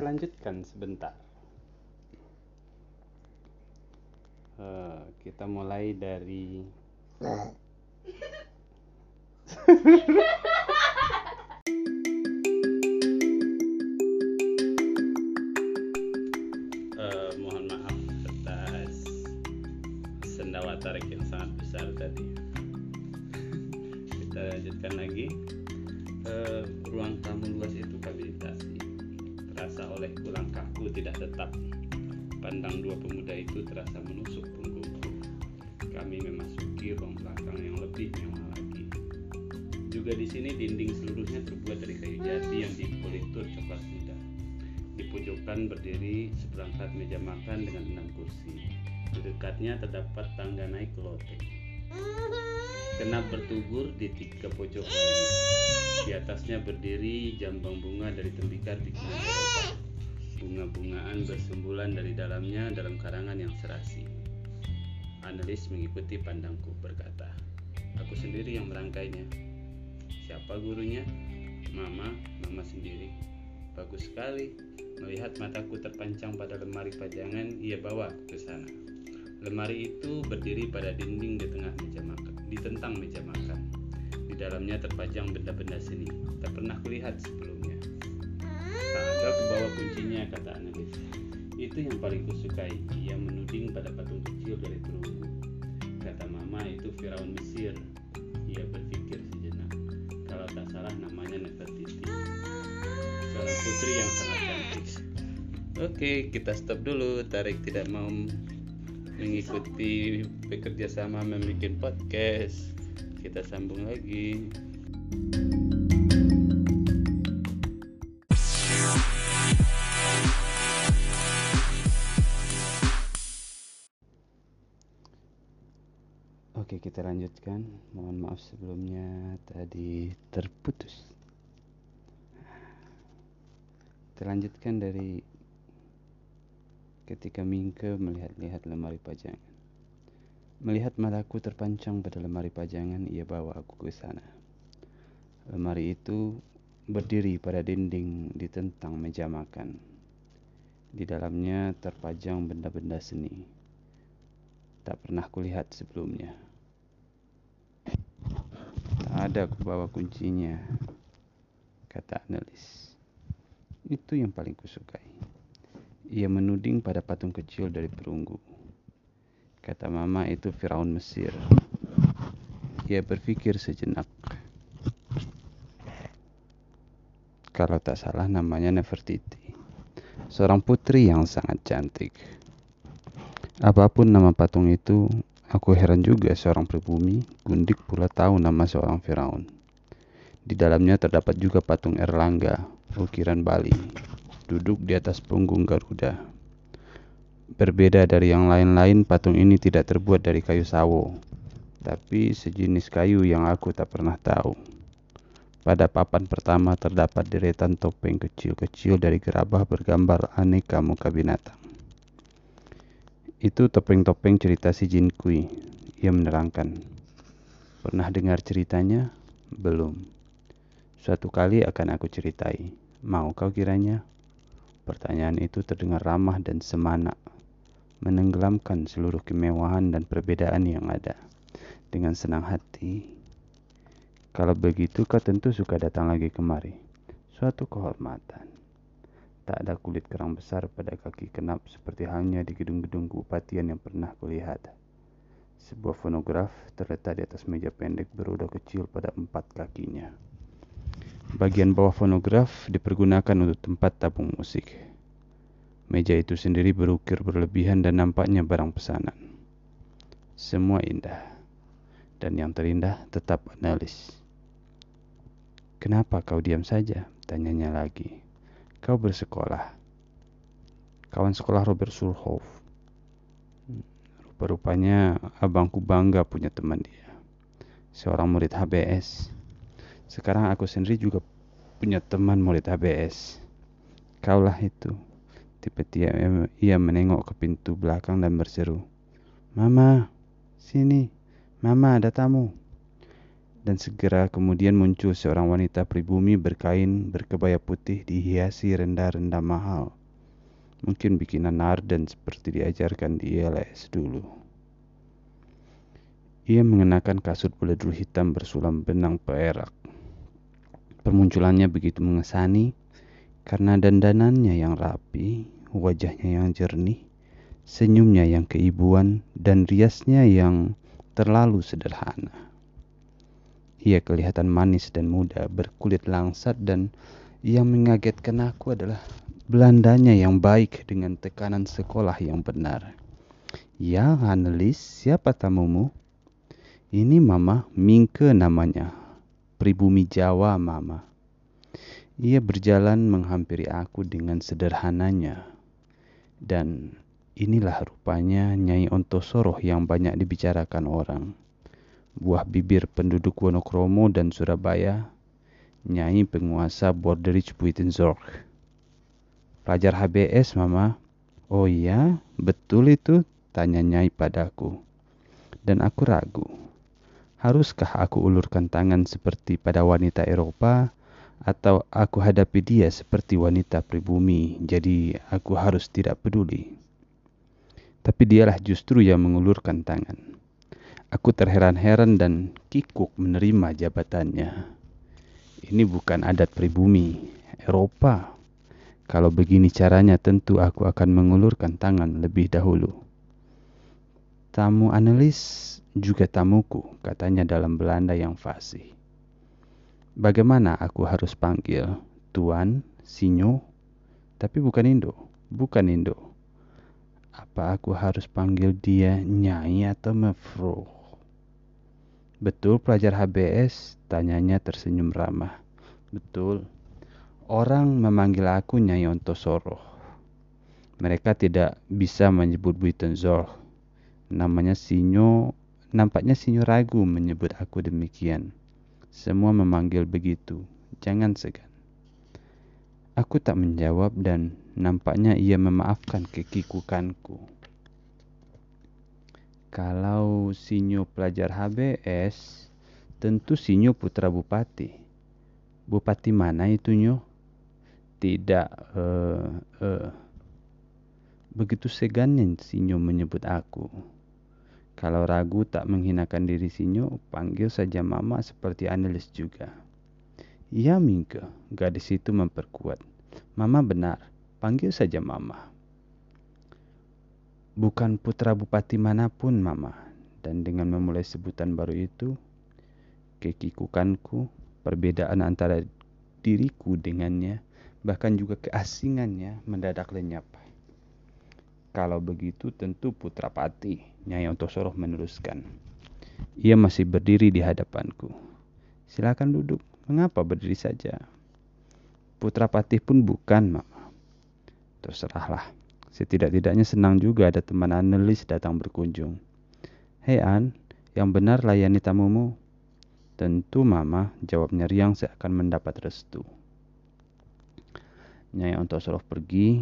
kita lanjutkan sebentar. Uh, kita mulai dari uh, mohon maaf atas sendawa tarik yang sangat besar tadi. kita lanjutkan lagi. Terasa olehku langkahku tidak tetap. Pandang dua pemuda itu terasa menusuk punggungku. Kami memasuki ruang belakang yang lebih mewah lagi. Juga di sini dinding seluruhnya terbuat dari kayu jati yang dipolitur coklat muda. Di pojokan berdiri seperangkat meja makan dengan enam kursi. Di dekatnya terdapat tangga naik ke loteng kenap bertubur di tiga pojok lainnya di atasnya berdiri jambang bunga dari tembikar Eropa. Bunga-bungaan bersumbulan dari dalamnya dalam karangan yang serasi. Analis mengikuti pandangku berkata, Aku sendiri yang merangkainya. Siapa gurunya? Mama, mama sendiri. Bagus sekali. Melihat mataku terpancang pada lemari pajangan, ia bawa ke sana. Lemari itu berdiri pada dinding di tengah meja makan, di tentang meja makan dalamnya terpajang benda-benda seni. Tak pernah kulihat sebelumnya. Bawa kuncinya, kata analis. Itu yang paling kusukai. Ia menuding pada patung kecil dari perunggu. Kata mama itu Firaun Mesir. Ia berpikir sejenak. Kalau tak salah namanya Nefertiti. Seorang putri yang sangat cantik. Oke, kita stop dulu. Tarik tidak mau mengikuti bekerja sama membuat podcast kita sambung lagi Oke kita lanjutkan Mohon maaf sebelumnya tadi terputus Kita lanjutkan dari Ketika Mingke melihat-lihat lemari pajangan Melihat mataku terpancang pada lemari pajangan, ia bawa aku ke sana. Lemari itu berdiri pada dinding di tentang meja makan. Di dalamnya terpajang benda-benda seni. Tak pernah kulihat sebelumnya. Ada aku bawa kuncinya, kata analis. Itu yang paling kusukai. Ia menuding pada patung kecil dari perunggu. Kata mama itu Firaun Mesir. Ia berpikir sejenak. Kalau tak salah namanya Nefertiti. Seorang putri yang sangat cantik. Apa pun nama patung itu, aku heran juga seorang pribumi, Gundik pula tahu nama seorang Firaun. Di dalamnya terdapat juga patung Erlangga, ukiran Bali, duduk di atas punggung Garuda. Berbeda dari yang lain-lain, patung ini tidak terbuat dari kayu sawo, tapi sejenis kayu yang aku tak pernah tahu. Pada papan pertama terdapat deretan topeng kecil-kecil dari gerabah bergambar aneka muka binatang. Itu topeng-topeng cerita si Jin Kui. Ia menerangkan. Pernah dengar ceritanya? Belum. Suatu kali akan aku ceritai. Mau kau kiranya? Pertanyaan itu terdengar ramah dan semana menenggelamkan seluruh kemewahan dan perbedaan yang ada. Dengan senang hati, kalau begitu kau tentu suka datang lagi kemari. Suatu kehormatan. Tak ada kulit kerang besar pada kaki kenap seperti halnya di gedung-gedung kebupatian yang pernah kulihat. Sebuah fonograf terletak di atas meja pendek beroda kecil pada empat kakinya. Bagian bawah fonograf dipergunakan untuk tempat tabung musik. Meja itu sendiri berukir berlebihan dan nampaknya barang pesanan. Semua indah. Dan yang terindah tetap analis. Kenapa kau diam saja? Tanyanya lagi. Kau bersekolah. Kawan sekolah Robert Sulhoff. Rupa-rupanya abangku bangga punya teman dia. Seorang murid HBS. Sekarang aku sendiri juga punya teman murid HBS. Kaulah itu. Tiba-tiba ia menengok ke pintu belakang dan berseru, Mama, sini, Mama ada tamu. Dan segera kemudian muncul seorang wanita pribumi berkain berkebaya putih dihiasi rendah-rendah mahal. Mungkin bikinan Narden seperti diajarkan di ILS dulu. Ia mengenakan kasut beledru hitam bersulam benang perak. Permunculannya begitu mengesani karena dandanannya yang rapi, wajahnya yang jernih, senyumnya yang keibuan, dan riasnya yang terlalu sederhana. Ia kelihatan manis dan muda, berkulit langsat dan yang mengagetkan aku adalah Belandanya yang baik dengan tekanan sekolah yang benar. Ya, Hanelis, siapa tamumu? Ini Mama, Mingke namanya. Pribumi Jawa, Mama. Ia berjalan menghampiri aku dengan sederhananya. Dan inilah rupanya Nyai Ontosoroh yang banyak dibicarakan orang. Buah bibir penduduk Wonokromo dan Surabaya, Nyai penguasa Borderich Buitenzorg. Pelajar HBS, Mama. Oh iya, betul itu? Tanya Nyai padaku. Dan aku ragu. Haruskah aku ulurkan tangan seperti pada wanita Eropa atau aku hadapi dia seperti wanita pribumi, jadi aku harus tidak peduli. Tapi dialah justru yang mengulurkan tangan. Aku terheran-heran dan kikuk menerima jabatannya. Ini bukan adat pribumi, Eropa. Kalau begini caranya tentu aku akan mengulurkan tangan lebih dahulu. Tamu analis juga tamuku, katanya dalam Belanda yang fasih. Bagaimana aku harus panggil? Tuan, Sinyo? Tapi bukan Indo, bukan Indo. Apa aku harus panggil dia Nyai atau Mevro? Betul pelajar HBS? Tanyanya tersenyum ramah. Betul. Orang memanggil aku Nyai Ontosoro. Mereka tidak bisa menyebut Buitenzorg. Namanya Sinyo, nampaknya Sinyo ragu menyebut aku demikian. Semua memanggil begitu. Jangan segan. Aku tak menjawab dan nampaknya ia memaafkan kekikukanku. Kalau Sinyo pelajar HBS, tentu Sinyo putra bupati. Bupati mana itu Nyo? tidak uh, uh, begitu segannya Sinyo menyebut aku. Kalau ragu tak menghinakan diri Sinyo, panggil saja Mama seperti analis juga. Ya Mingke, gadis itu memperkuat. Mama benar, panggil saja Mama. Bukan putra bupati mana pun Mama, dan dengan memulai sebutan baru itu, kekikukanku, perbedaan antara diriku dengannya, bahkan juga keasingannya mendadak lenyap. Kalau begitu tentu putra pati, Nyai Ontosoroh meneruskan. Ia masih berdiri di hadapanku. Silakan duduk, mengapa berdiri saja? Putra Patih pun bukan, Mama. Terserahlah. Setidak-tidaknya senang juga ada teman analis datang berkunjung. Hei An, yang benar layani tamumu. Tentu Mama, jawabnya riang seakan mendapat restu. Nyai Ontosoroh pergi,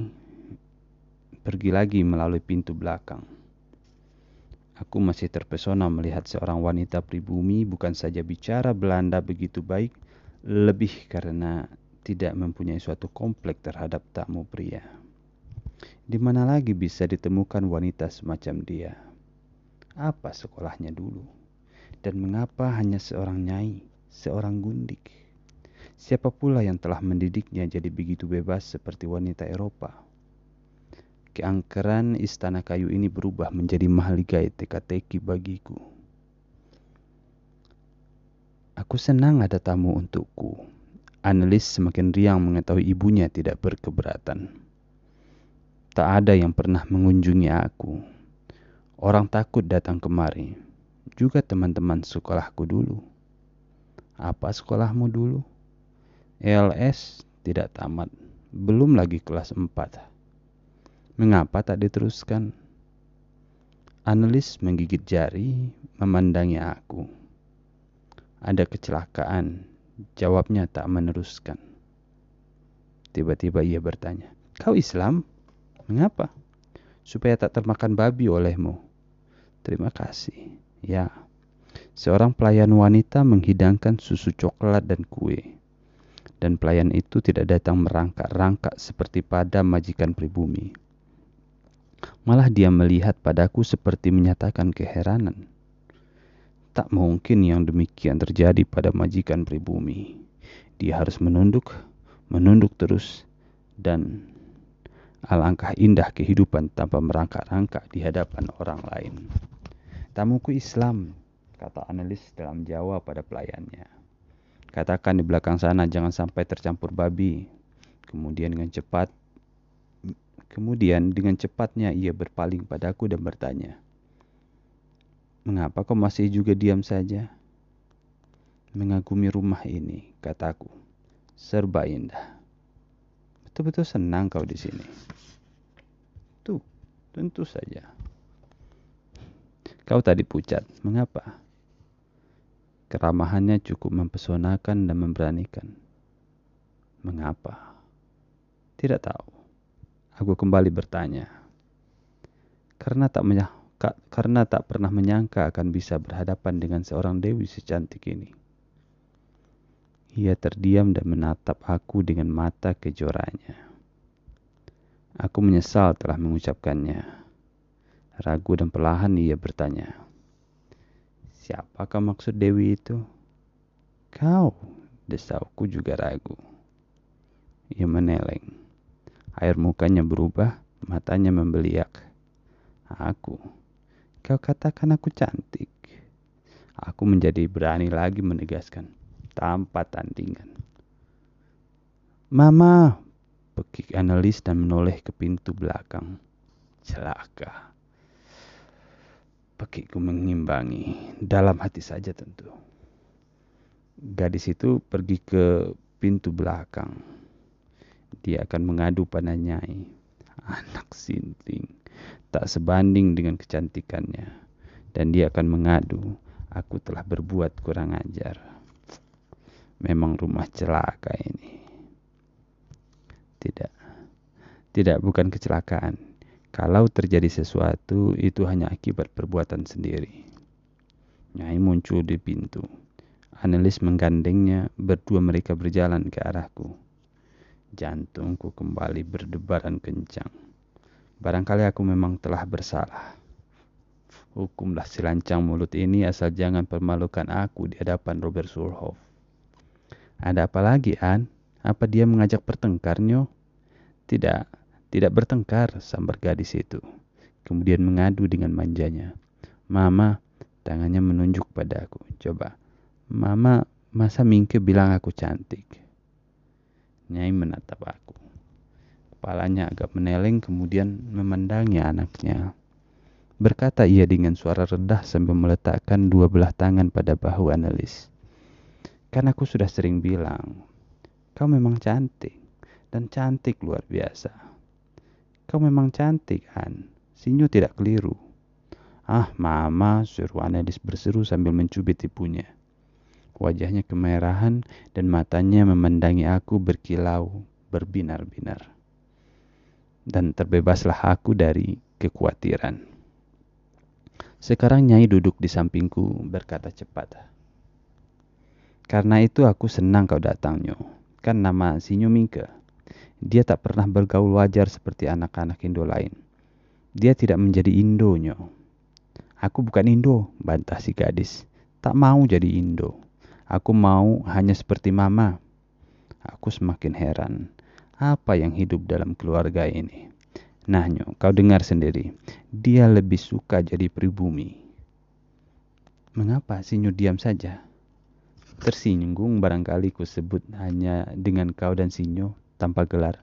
pergi lagi melalui pintu belakang. Aku masih terpesona melihat seorang wanita pribumi bukan saja bicara Belanda begitu baik, lebih karena tidak mempunyai suatu komplek terhadap tamu pria. Di mana lagi bisa ditemukan wanita semacam dia? Apa sekolahnya dulu? Dan mengapa hanya seorang nyai, seorang gundik? Siapa pula yang telah mendidiknya jadi begitu bebas seperti wanita Eropa? Keangkeran istana kayu ini berubah menjadi mahligai teka-teki bagiku. Aku senang ada tamu untukku. Analis semakin riang mengetahui ibunya tidak berkeberatan. Tak ada yang pernah mengunjungi aku. Orang takut datang kemari. Juga teman-teman sekolahku dulu. Apa sekolahmu dulu? ELS tidak tamat, belum lagi kelas 4. Mengapa tak diteruskan? Analis menggigit jari, memandangi aku. Ada kecelakaan, jawabnya tak meneruskan. Tiba-tiba ia bertanya, Kau Islam? Mengapa? Supaya tak termakan babi olehmu. Terima kasih. Ya, Seorang pelayan wanita menghidangkan susu coklat dan kue. Dan pelayan itu tidak datang merangkak-rangkak seperti pada majikan pribumi. Malah dia melihat padaku seperti menyatakan keheranan. Tak mungkin yang demikian terjadi pada majikan pribumi. Dia harus menunduk, menunduk terus, dan alangkah indah kehidupan tanpa merangkak-rangkak di hadapan orang lain. Tamuku Islam, kata analis dalam Jawa pada pelayannya. Katakan di belakang sana jangan sampai tercampur babi. Kemudian dengan cepat kemudian dengan cepatnya ia berpaling padaku dan bertanya, "Mengapa kau masih juga diam saja?" Mengagumi rumah ini, kataku. Serba indah. Betul-betul senang kau di sini. Tuh, tentu saja. Kau tadi pucat. Mengapa? Keramahannya cukup mempesonakan dan memberanikan. Mengapa? Tidak tahu. Aku kembali bertanya. Karena tak karena tak pernah menyangka akan bisa berhadapan dengan seorang dewi secantik ini. Ia terdiam dan menatap aku dengan mata kejoranya. Aku menyesal telah mengucapkannya. Ragu dan perlahan ia bertanya. Siapakah maksud Dewi itu? Kau, desauku juga ragu. Ia meneleng. Air mukanya berubah, matanya membeliak. Aku, kau katakan aku cantik. Aku menjadi berani lagi menegaskan, tanpa tandingan. Mama, pekik analis dan menoleh ke pintu belakang. Celaka. Pekikku mengimbangi dalam hati saja tentu. Gadis itu pergi ke pintu belakang. Dia akan mengadu pada Nyai. Anak sinting. Tak sebanding dengan kecantikannya. Dan dia akan mengadu. Aku telah berbuat kurang ajar. Memang rumah celaka ini. Tidak. Tidak, bukan kecelakaan. Kalau terjadi sesuatu, itu hanya akibat perbuatan sendiri. Nyai muncul di pintu. Analis menggandengnya, berdua mereka berjalan ke arahku. Jantungku kembali berdebaran kencang. Barangkali aku memang telah bersalah. Hukumlah si lancang mulut ini asal jangan permalukan aku di hadapan Robert Surhoff. Ada apa lagi, An? Apa dia mengajak pertengkar, Nyo? Tidak, tidak bertengkar, sambar gadis itu. Kemudian mengadu dengan manjanya. Mama, tangannya menunjuk padaku. Coba, Mama, masa Mingke bilang aku cantik? Nyai menatap aku. Kepalanya agak meneleng kemudian memandangi anaknya. Berkata ia dengan suara rendah sambil meletakkan dua belah tangan pada bahu analis. Kan aku sudah sering bilang, kau memang cantik. Dan cantik luar biasa. Kau memang cantik, Han. Sinyo tidak keliru. Ah, mama, suruh Anelis berseru sambil mencubit ibunya. Wajahnya kemerahan dan matanya memandangi aku berkilau, berbinar-binar. Dan terbebaslah aku dari kekhawatiran. Sekarang Nyai duduk di sampingku berkata cepat. Karena itu aku senang kau datangnya. Kan nama Sinyo Mingke. Dia tak pernah bergaul wajar seperti anak-anak Indo lain. Dia tidak menjadi Indonyo. Aku bukan Indo, bantah si gadis. Tak mau jadi Indo. Aku mau hanya seperti mama. Aku semakin heran. Apa yang hidup dalam keluarga ini? Nah, Nyo, kau dengar sendiri. Dia lebih suka jadi pribumi. Mengapa si Nyo diam saja? Tersinggung barangkali ku sebut hanya dengan kau dan Sinyo tanpa gelar.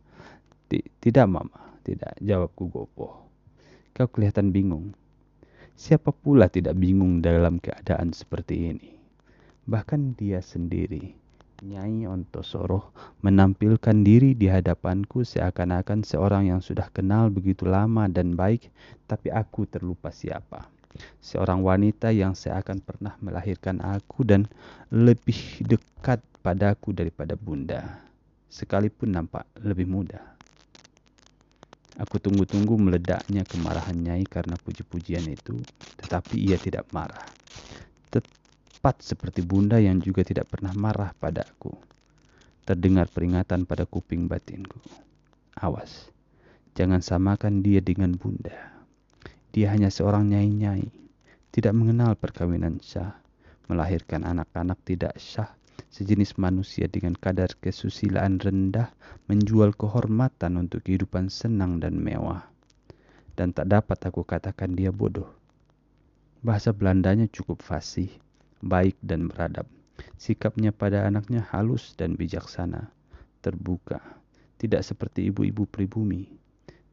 Tidak mama, tidak, jawabku gopoh. Kau kelihatan bingung. Siapa pula tidak bingung dalam keadaan seperti ini? Bahkan dia sendiri, Nyai Ontosoro, menampilkan diri di hadapanku seakan-akan seorang yang sudah kenal begitu lama dan baik, tapi aku terlupa siapa. Seorang wanita yang seakan pernah melahirkan aku dan lebih dekat padaku daripada bunda sekalipun nampak lebih mudah. Aku tunggu-tunggu meledaknya kemarahan Nyai karena puji-pujian itu, tetapi ia tidak marah. tepat seperti bunda yang juga tidak pernah marah padaku. Terdengar peringatan pada kuping batinku. Awas, jangan samakan dia dengan bunda. Dia hanya seorang nyai-nyai, tidak mengenal perkawinan syah, melahirkan anak-anak tidak syah, sejenis manusia dengan kadar kesusilaan rendah, menjual kehormatan untuk kehidupan senang dan mewah. Dan tak dapat aku katakan dia bodoh Bahasa Belandanya cukup fasih, baik dan beradab. Sikapnya pada anaknya halus dan bijaksana, terbuka, tidak seperti ibu-ibu pribumi.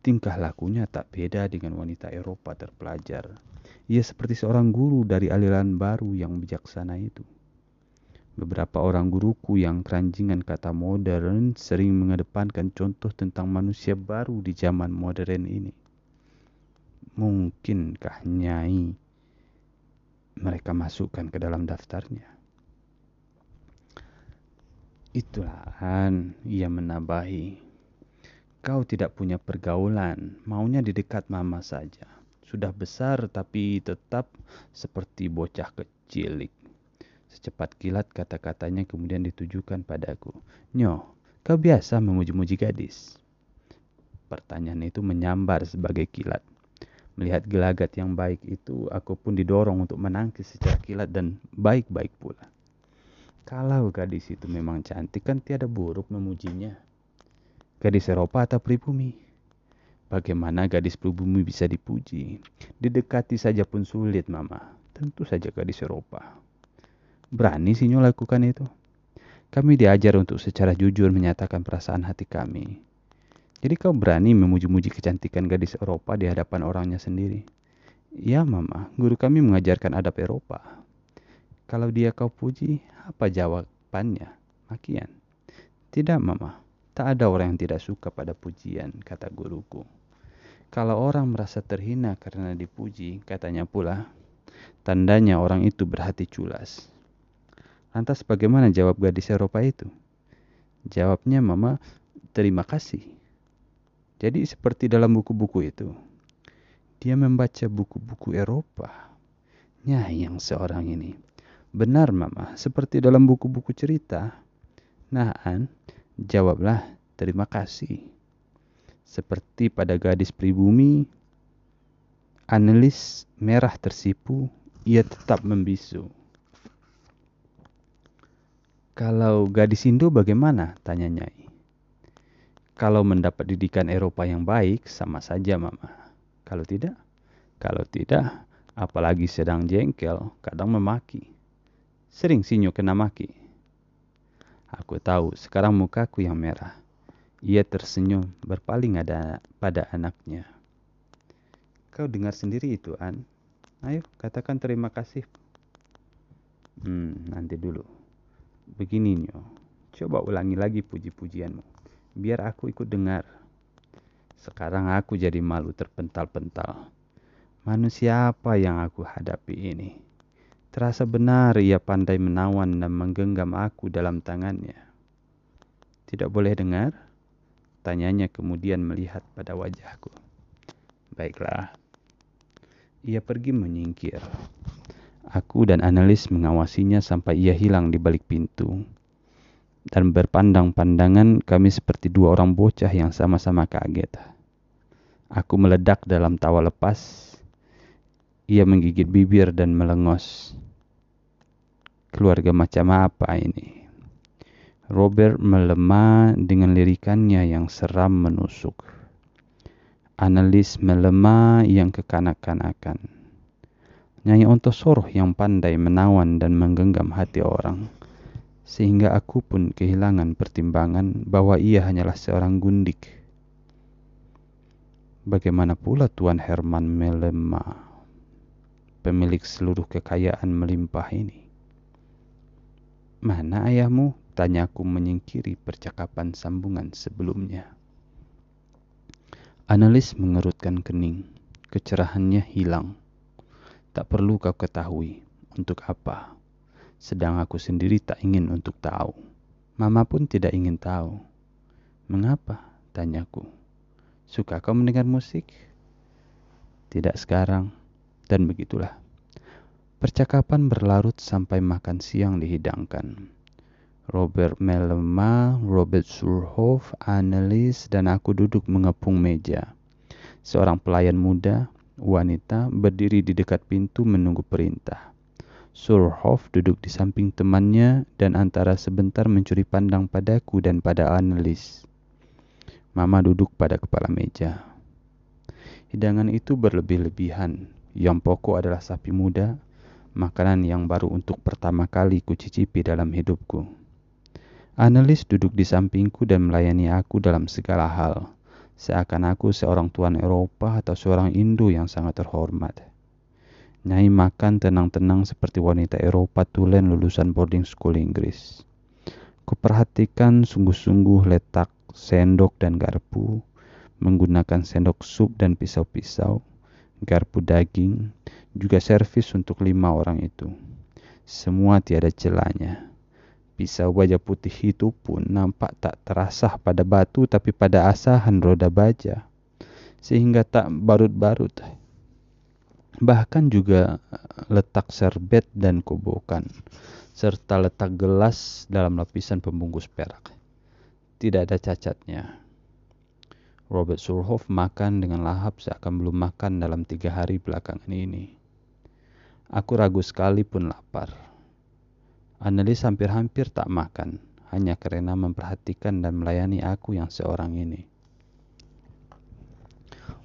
Tingkah lakunya tak beda dengan wanita Eropa terpelajar. Ia seperti seorang guru dari aliran baru yang bijaksana itu. Beberapa orang guruku yang keranjingan kata modern sering mengedepankan contoh tentang manusia baru di zaman modern ini. Mungkinkah Nyai mereka masukkan ke dalam daftarnya. Itulah Han, ia menabahi. Kau tidak punya pergaulan, maunya di dekat mama saja. Sudah besar tapi tetap seperti bocah kecilik. Secepat kilat kata-katanya kemudian ditujukan padaku. Nyo, kau biasa memuji-muji gadis. Pertanyaan itu menyambar sebagai kilat. Melihat gelagat yang baik itu, aku pun didorong untuk menangkis secara kilat dan baik-baik pula. Kalau gadis itu memang cantik kan tiada buruk memujinya. Gadis Eropa atau pribumi? Bagaimana gadis pribumi bisa dipuji? Didekati saja pun sulit, Mama. Tentu saja gadis Eropa. Berani sih lakukan itu. Kami diajar untuk secara jujur menyatakan perasaan hati kami. Jadi kau berani memuji-muji kecantikan gadis Eropa di hadapan orangnya sendiri. Ya mama, guru kami mengajarkan adab Eropa. Kalau dia kau puji, apa jawabannya? Makian. Tidak mama, tak ada orang yang tidak suka pada pujian, kata guruku. Kalau orang merasa terhina karena dipuji, katanya pula, tandanya orang itu berhati culas. Lantas bagaimana jawab gadis Eropa itu? Jawabnya mama, terima kasih. Jadi seperti dalam buku-buku itu. Dia membaca buku-buku Eropa. Nyai yang seorang ini. Benar mama, seperti dalam buku-buku cerita. Nah An, jawablah terima kasih. Seperti pada gadis pribumi, analis merah tersipu, ia tetap membisu. Kalau gadis Indo bagaimana? Tanya Nyai. Kalau mendapat didikan Eropa yang baik, sama saja mama. Kalau tidak, kalau tidak, apalagi sedang jengkel, kadang memaki. Sering sinyo kena maki. Aku tahu, sekarang mukaku yang merah. Ia tersenyum, berpaling ada pada anaknya. Kau dengar sendiri itu, An. Ayo, katakan terima kasih. Hmm, nanti dulu. Begini, Nyo. Coba ulangi lagi puji-pujianmu biar aku ikut dengar. Sekarang aku jadi malu terpental-pental. Manusia apa yang aku hadapi ini? Terasa benar ia pandai menawan dan menggenggam aku dalam tangannya. Tidak boleh dengar? Tanyanya kemudian melihat pada wajahku. Baiklah. Ia pergi menyingkir. Aku dan analis mengawasinya sampai ia hilang di balik pintu dan berpandang-pandangan kami seperti dua orang bocah yang sama-sama kaget. Aku meledak dalam tawa lepas. Ia menggigit bibir dan melengos. Keluarga macam apa ini? Robert melemah dengan lirikannya yang seram menusuk. Analis melemah yang kekanak-kanakan. Nyanyi Ontosoroh yang pandai menawan dan menggenggam hati orang sehingga aku pun kehilangan pertimbangan bahwa ia hanyalah seorang gundik. Bagaimana pula Tuan Herman Melema, pemilik seluruh kekayaan melimpah ini? Mana ayahmu? Tanyaku menyingkiri percakapan sambungan sebelumnya. Analis mengerutkan kening. Kecerahannya hilang. Tak perlu kau ketahui. Untuk apa? sedang aku sendiri tak ingin untuk tahu. Mama pun tidak ingin tahu. Mengapa? Tanyaku. Suka kau mendengar musik? Tidak sekarang. Dan begitulah. Percakapan berlarut sampai makan siang dihidangkan. Robert Melema, Robert Surhoff, Annelies, dan aku duduk mengepung meja. Seorang pelayan muda, wanita, berdiri di dekat pintu menunggu perintah. Surhoff duduk di samping temannya dan antara sebentar mencuri pandang padaku dan pada Annelies. Mama duduk pada kepala meja. Hidangan itu berlebih-lebihan. Yang pokok adalah sapi muda, makanan yang baru untuk pertama kali kucicipi dalam hidupku. Analis duduk di sampingku dan melayani aku dalam segala hal, seakan aku seorang tuan Eropa atau seorang Indo yang sangat terhormat. Nyai makan tenang-tenang seperti wanita Eropa tulen lulusan boarding school Inggris. Kuperhatikan sungguh-sungguh letak sendok dan garpu, menggunakan sendok sup dan pisau-pisau, garpu daging, juga servis untuk lima orang itu. Semua tiada celahnya. Pisau baja putih itu pun nampak tak terasah pada batu tapi pada asahan roda baja. Sehingga tak barut-barut. Bahkan juga letak serbet dan kobokan. Serta letak gelas dalam lapisan pembungkus perak. Tidak ada cacatnya. Robert Surhoff makan dengan lahap seakan belum makan dalam tiga hari belakangan ini. Aku ragu sekali pun lapar. Annelies hampir-hampir tak makan, hanya karena memperhatikan dan melayani aku yang seorang ini.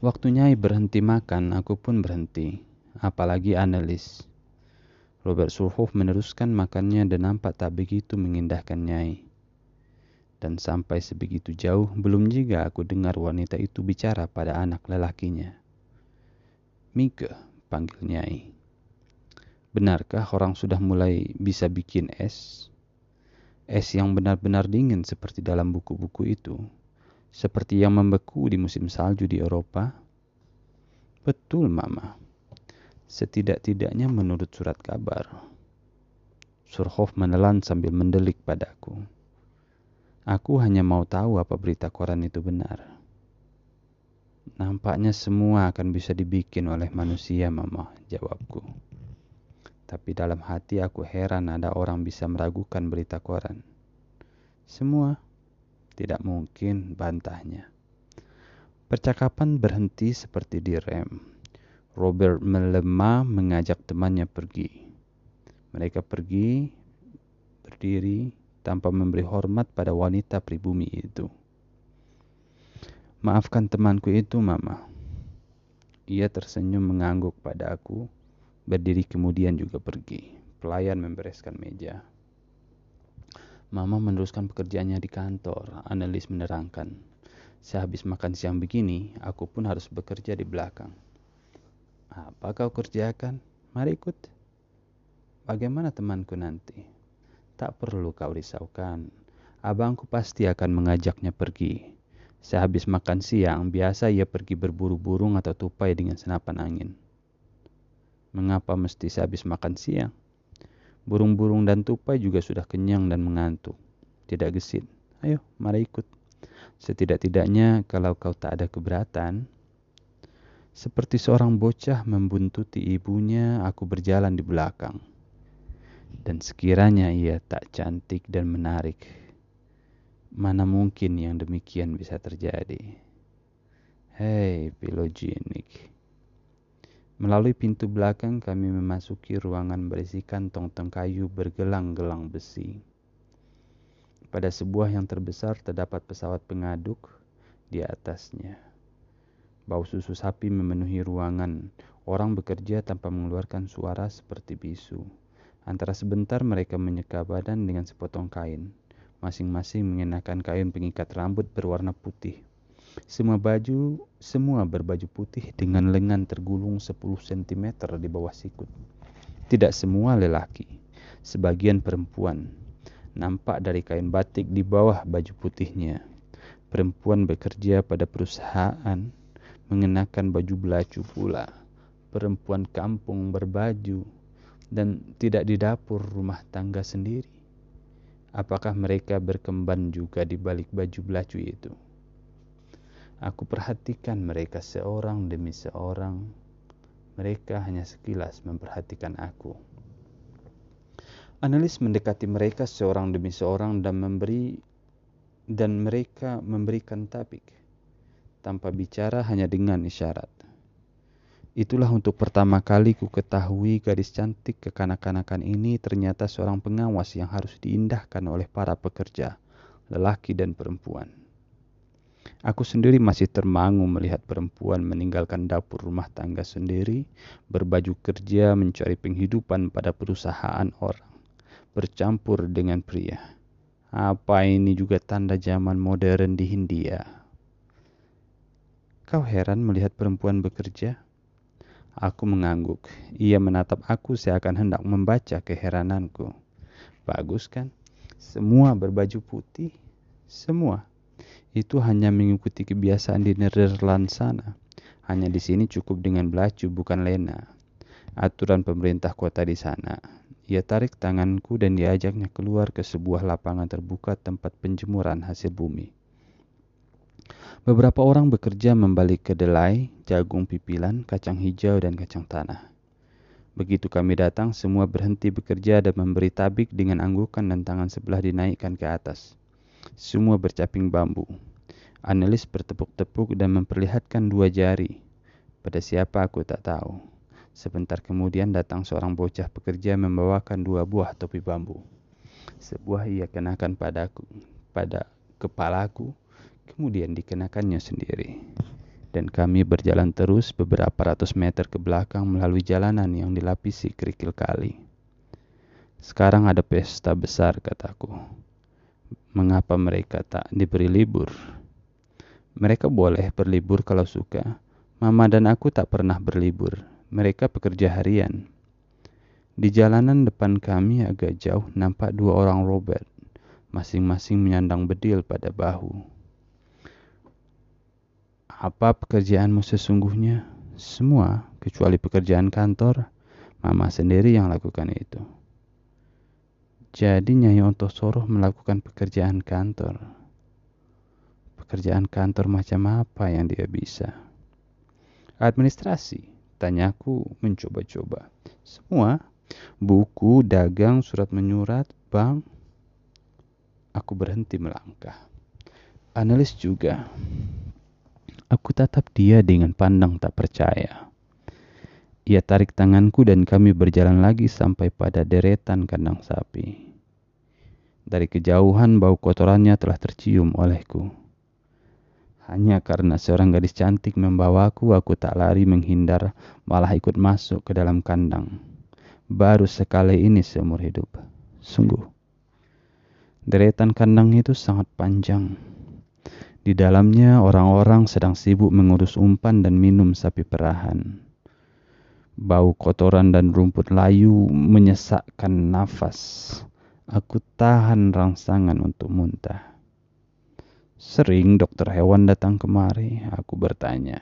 Waktu Nyai berhenti makan, aku pun berhenti, apalagi Annelies. Robert Surhoff meneruskan makannya dan nampak tak begitu mengindahkan Nyai. Dan sampai sebegitu jauh, belum juga aku dengar wanita itu bicara pada anak lelakinya. Mika, panggil Nyai. Benarkah orang sudah mulai bisa bikin es? Es yang benar-benar dingin seperti dalam buku-buku itu. Seperti yang membeku di musim salju di Eropa? Betul, Mama. Setidak-tidaknya menurut surat kabar. Surhoff menelan sambil mendelik padaku. Aku hanya mau tahu apa berita koran itu benar. Nampaknya semua akan bisa dibikin oleh manusia, Mama, jawabku. Tapi dalam hati aku heran ada orang bisa meragukan berita koran. Semua tidak mungkin, bantahnya. Percakapan berhenti seperti direm. Robert melemah mengajak temannya pergi. Mereka pergi, berdiri, tanpa memberi hormat pada wanita pribumi itu. Maafkan temanku itu, Mama. Ia tersenyum mengangguk pada aku, berdiri kemudian juga pergi. Pelayan membereskan meja. Mama meneruskan pekerjaannya di kantor, analis menerangkan. Sehabis makan siang begini, aku pun harus bekerja di belakang. Apa kau kerjakan? Mari ikut. Bagaimana temanku nanti? Tak perlu kau risaukan. Abangku pasti akan mengajaknya pergi. Sehabis makan siang, biasa ia pergi berburu burung atau tupai dengan senapan angin. Mengapa mesti sehabis makan siang? Burung-burung dan tupai juga sudah kenyang dan mengantuk. Tidak gesit. Ayo, mari ikut. Setidak-tidaknya kalau kau tak ada keberatan, seperti seorang bocah membuntuti ibunya, aku berjalan di belakang dan sekiranya ia tak cantik dan menarik, mana mungkin yang demikian bisa terjadi? Hei, pilogenik. Melalui pintu belakang kami memasuki ruangan berisi kantong-tong kayu bergelang-gelang besi. Pada sebuah yang terbesar terdapat pesawat pengaduk di atasnya. Bau susu sapi memenuhi ruangan. Orang bekerja tanpa mengeluarkan suara seperti bisu. Antara sebentar mereka menyeka badan dengan sepotong kain. Masing-masing mengenakan kain pengikat rambut berwarna putih. Semua baju, semua berbaju putih dengan lengan tergulung 10 cm di bawah sikut. Tidak semua lelaki, sebagian perempuan. Nampak dari kain batik di bawah baju putihnya. Perempuan bekerja pada perusahaan mengenakan baju belacu pula. Perempuan kampung berbaju dan tidak di dapur rumah tangga sendiri? Apakah mereka berkembang juga di balik baju belacu itu? Aku perhatikan mereka seorang demi seorang. Mereka hanya sekilas memperhatikan aku. Analis mendekati mereka seorang demi seorang dan memberi dan mereka memberikan tabik tanpa bicara hanya dengan isyarat. Itulah untuk pertama kali ku ketahui gadis cantik kekanak-kanakan ini ternyata seorang pengawas yang harus diindahkan oleh para pekerja, lelaki dan perempuan. Aku sendiri masih termangu melihat perempuan meninggalkan dapur rumah tangga sendiri, berbaju kerja mencari penghidupan pada perusahaan orang, bercampur dengan pria. Apa ini juga tanda zaman modern di Hindia? Kau heran melihat perempuan bekerja? Aku mengangguk. Ia menatap aku seakan hendak membaca keherananku. Bagus kan? Semua berbaju putih. Semua. Itu hanya mengikuti kebiasaan di Netherlands sana. Hanya di sini cukup dengan belacu bukan lena. Aturan pemerintah kota di sana. Ia tarik tanganku dan diajaknya keluar ke sebuah lapangan terbuka tempat penjemuran hasil bumi. Beberapa orang bekerja membalik kedelai, jagung pipilan, kacang hijau, dan kacang tanah. Begitu kami datang, semua berhenti bekerja dan memberi tabik dengan anggukan dan tangan sebelah dinaikkan ke atas. Semua bercaping bambu. Analis bertepuk-tepuk dan memperlihatkan dua jari. Pada siapa aku tak tahu. Sebentar kemudian datang seorang bocah pekerja membawakan dua buah topi bambu. Sebuah ia kenakan padaku, pada kepalaku, kemudian dikenakannya sendiri. Dan kami berjalan terus beberapa ratus meter ke belakang melalui jalanan yang dilapisi kerikil kali. Sekarang ada pesta besar, kataku. Mengapa mereka tak diberi libur? Mereka boleh berlibur kalau suka. Mama dan aku tak pernah berlibur. Mereka pekerja harian. Di jalanan depan kami agak jauh nampak dua orang Robert, masing-masing menyandang bedil pada bahu. Apa pekerjaanmu sesungguhnya? Semua, kecuali pekerjaan kantor. Mama sendiri yang lakukan itu. Jadi Nyai Ontosoro melakukan pekerjaan kantor. Pekerjaan kantor macam apa yang dia bisa? Administrasi, tanyaku mencoba-coba. Semua, buku, dagang, surat menyurat, bank. Aku berhenti melangkah. Analis juga. Aku tatap dia dengan pandang tak percaya. Ia tarik tanganku dan kami berjalan lagi sampai pada deretan kandang sapi. Dari kejauhan bau kotorannya telah tercium olehku. Hanya karena seorang gadis cantik membawaku, aku tak lari menghindar, malah ikut masuk ke dalam kandang. Baru sekali ini seumur hidup. Sungguh. Deretan kandang itu sangat panjang. Di dalamnya orang-orang sedang sibuk mengurus umpan dan minum sapi perahan. Bau kotoran dan rumput layu menyesakkan nafas. Aku tahan rangsangan untuk muntah. Sering dokter hewan datang kemari, aku bertanya.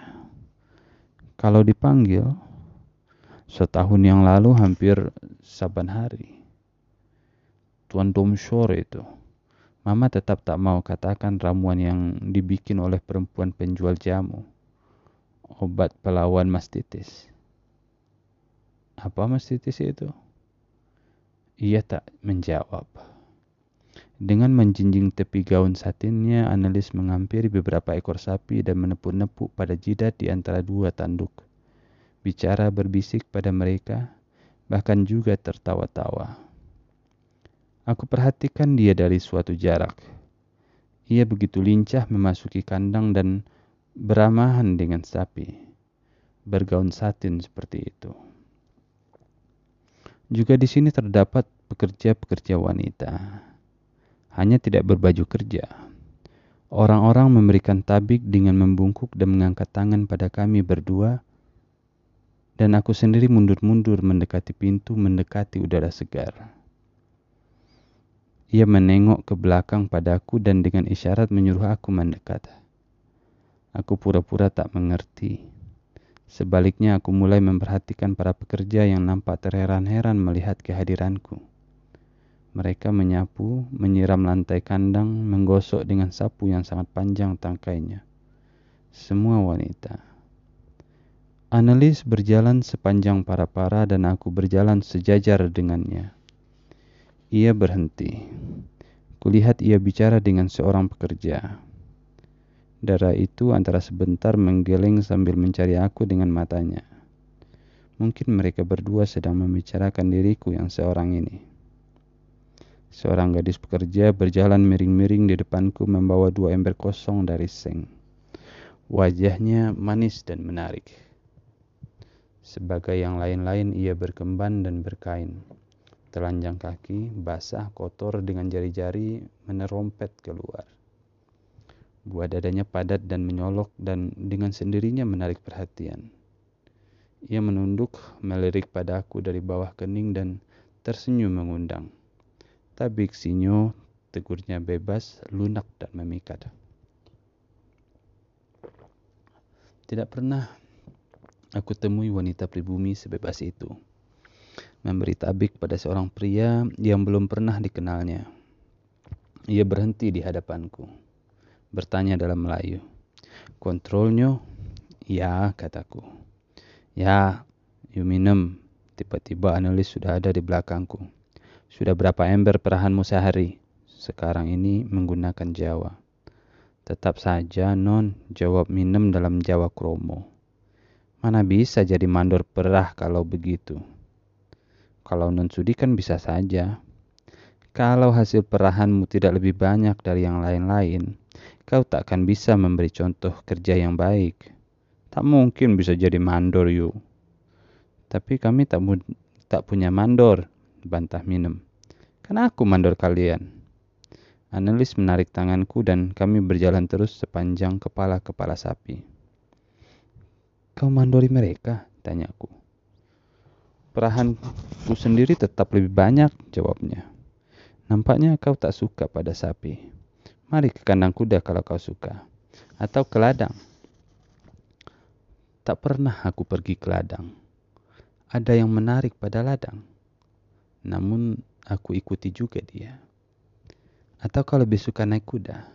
Kalau dipanggil, setahun yang lalu hampir saban hari. Tuan Tom Shore itu Mama tetap tak mau katakan ramuan yang dibikin oleh perempuan penjual jamu. Obat pelawan mastitis. Apa mastitis itu? Ia tak menjawab. Dengan menjinjing tepi gaun satinnya, analis menghampiri beberapa ekor sapi dan menepuk-nepuk pada jidat di antara dua tanduk. Bicara berbisik pada mereka, bahkan juga tertawa-tawa. Aku perhatikan dia dari suatu jarak. Ia begitu lincah memasuki kandang dan beramahan dengan sapi, bergaun satin seperti itu. Juga di sini terdapat pekerja-pekerja wanita, hanya tidak berbaju kerja. Orang-orang memberikan tabik dengan membungkuk dan mengangkat tangan pada kami berdua, dan aku sendiri mundur-mundur mendekati pintu, mendekati udara segar. Ia menengok ke belakang padaku dan dengan isyarat menyuruh aku mendekat. Aku pura-pura tak mengerti. Sebaliknya aku mulai memperhatikan para pekerja yang nampak terheran-heran melihat kehadiranku. Mereka menyapu, menyiram lantai kandang, menggosok dengan sapu yang sangat panjang tangkainya. Semua wanita. Analis berjalan sepanjang para-para dan aku berjalan sejajar dengannya. Ia berhenti. Kulihat ia bicara dengan seorang pekerja. Darah itu antara sebentar menggeleng sambil mencari aku dengan matanya. Mungkin mereka berdua sedang membicarakan diriku yang seorang ini. Seorang gadis pekerja berjalan miring-miring di depanku membawa dua ember kosong dari seng. Wajahnya manis dan menarik. Sebagai yang lain-lain ia berkemban dan berkain. Telanjang kaki, basah, kotor dengan jari-jari menerompet keluar. Buah dadanya padat dan menyolok dan dengan sendirinya menarik perhatian. Ia menunduk, melirik padaku dari bawah kening dan tersenyum mengundang. Tabik sinyo, tegurnya bebas, lunak dan memikat. Tidak pernah aku temui wanita pribumi sebebas itu memberi tabik pada seorang pria yang belum pernah dikenalnya. Ia berhenti di hadapanku, bertanya dalam Melayu. Kontrolnya? Ya, kataku. Ya, you minum. Tiba-tiba analis sudah ada di belakangku. Sudah berapa ember perahanmu sehari? Sekarang ini menggunakan Jawa. Tetap saja, Non, jawab minum dalam Jawa kromo. Mana bisa jadi mandor perah kalau begitu? Kalau non sudi kan bisa saja. Kalau hasil perahanmu tidak lebih banyak dari yang lain-lain, kau tak akan bisa memberi contoh kerja yang baik. Tak mungkin bisa jadi mandor, yuk. Tapi kami tak, tak punya mandor, bantah minum. Kan aku mandor kalian. Analis menarik tanganku dan kami berjalan terus sepanjang kepala-kepala sapi. Kau mandori mereka? Tanyaku. Perahanku sendiri tetap lebih banyak, jawabnya. Nampaknya kau tak suka pada sapi. Mari ke kandang kuda kalau kau suka. Atau ke ladang. Tak pernah aku pergi ke ladang. Ada yang menarik pada ladang. Namun aku ikuti juga dia. Atau kau lebih suka naik kuda?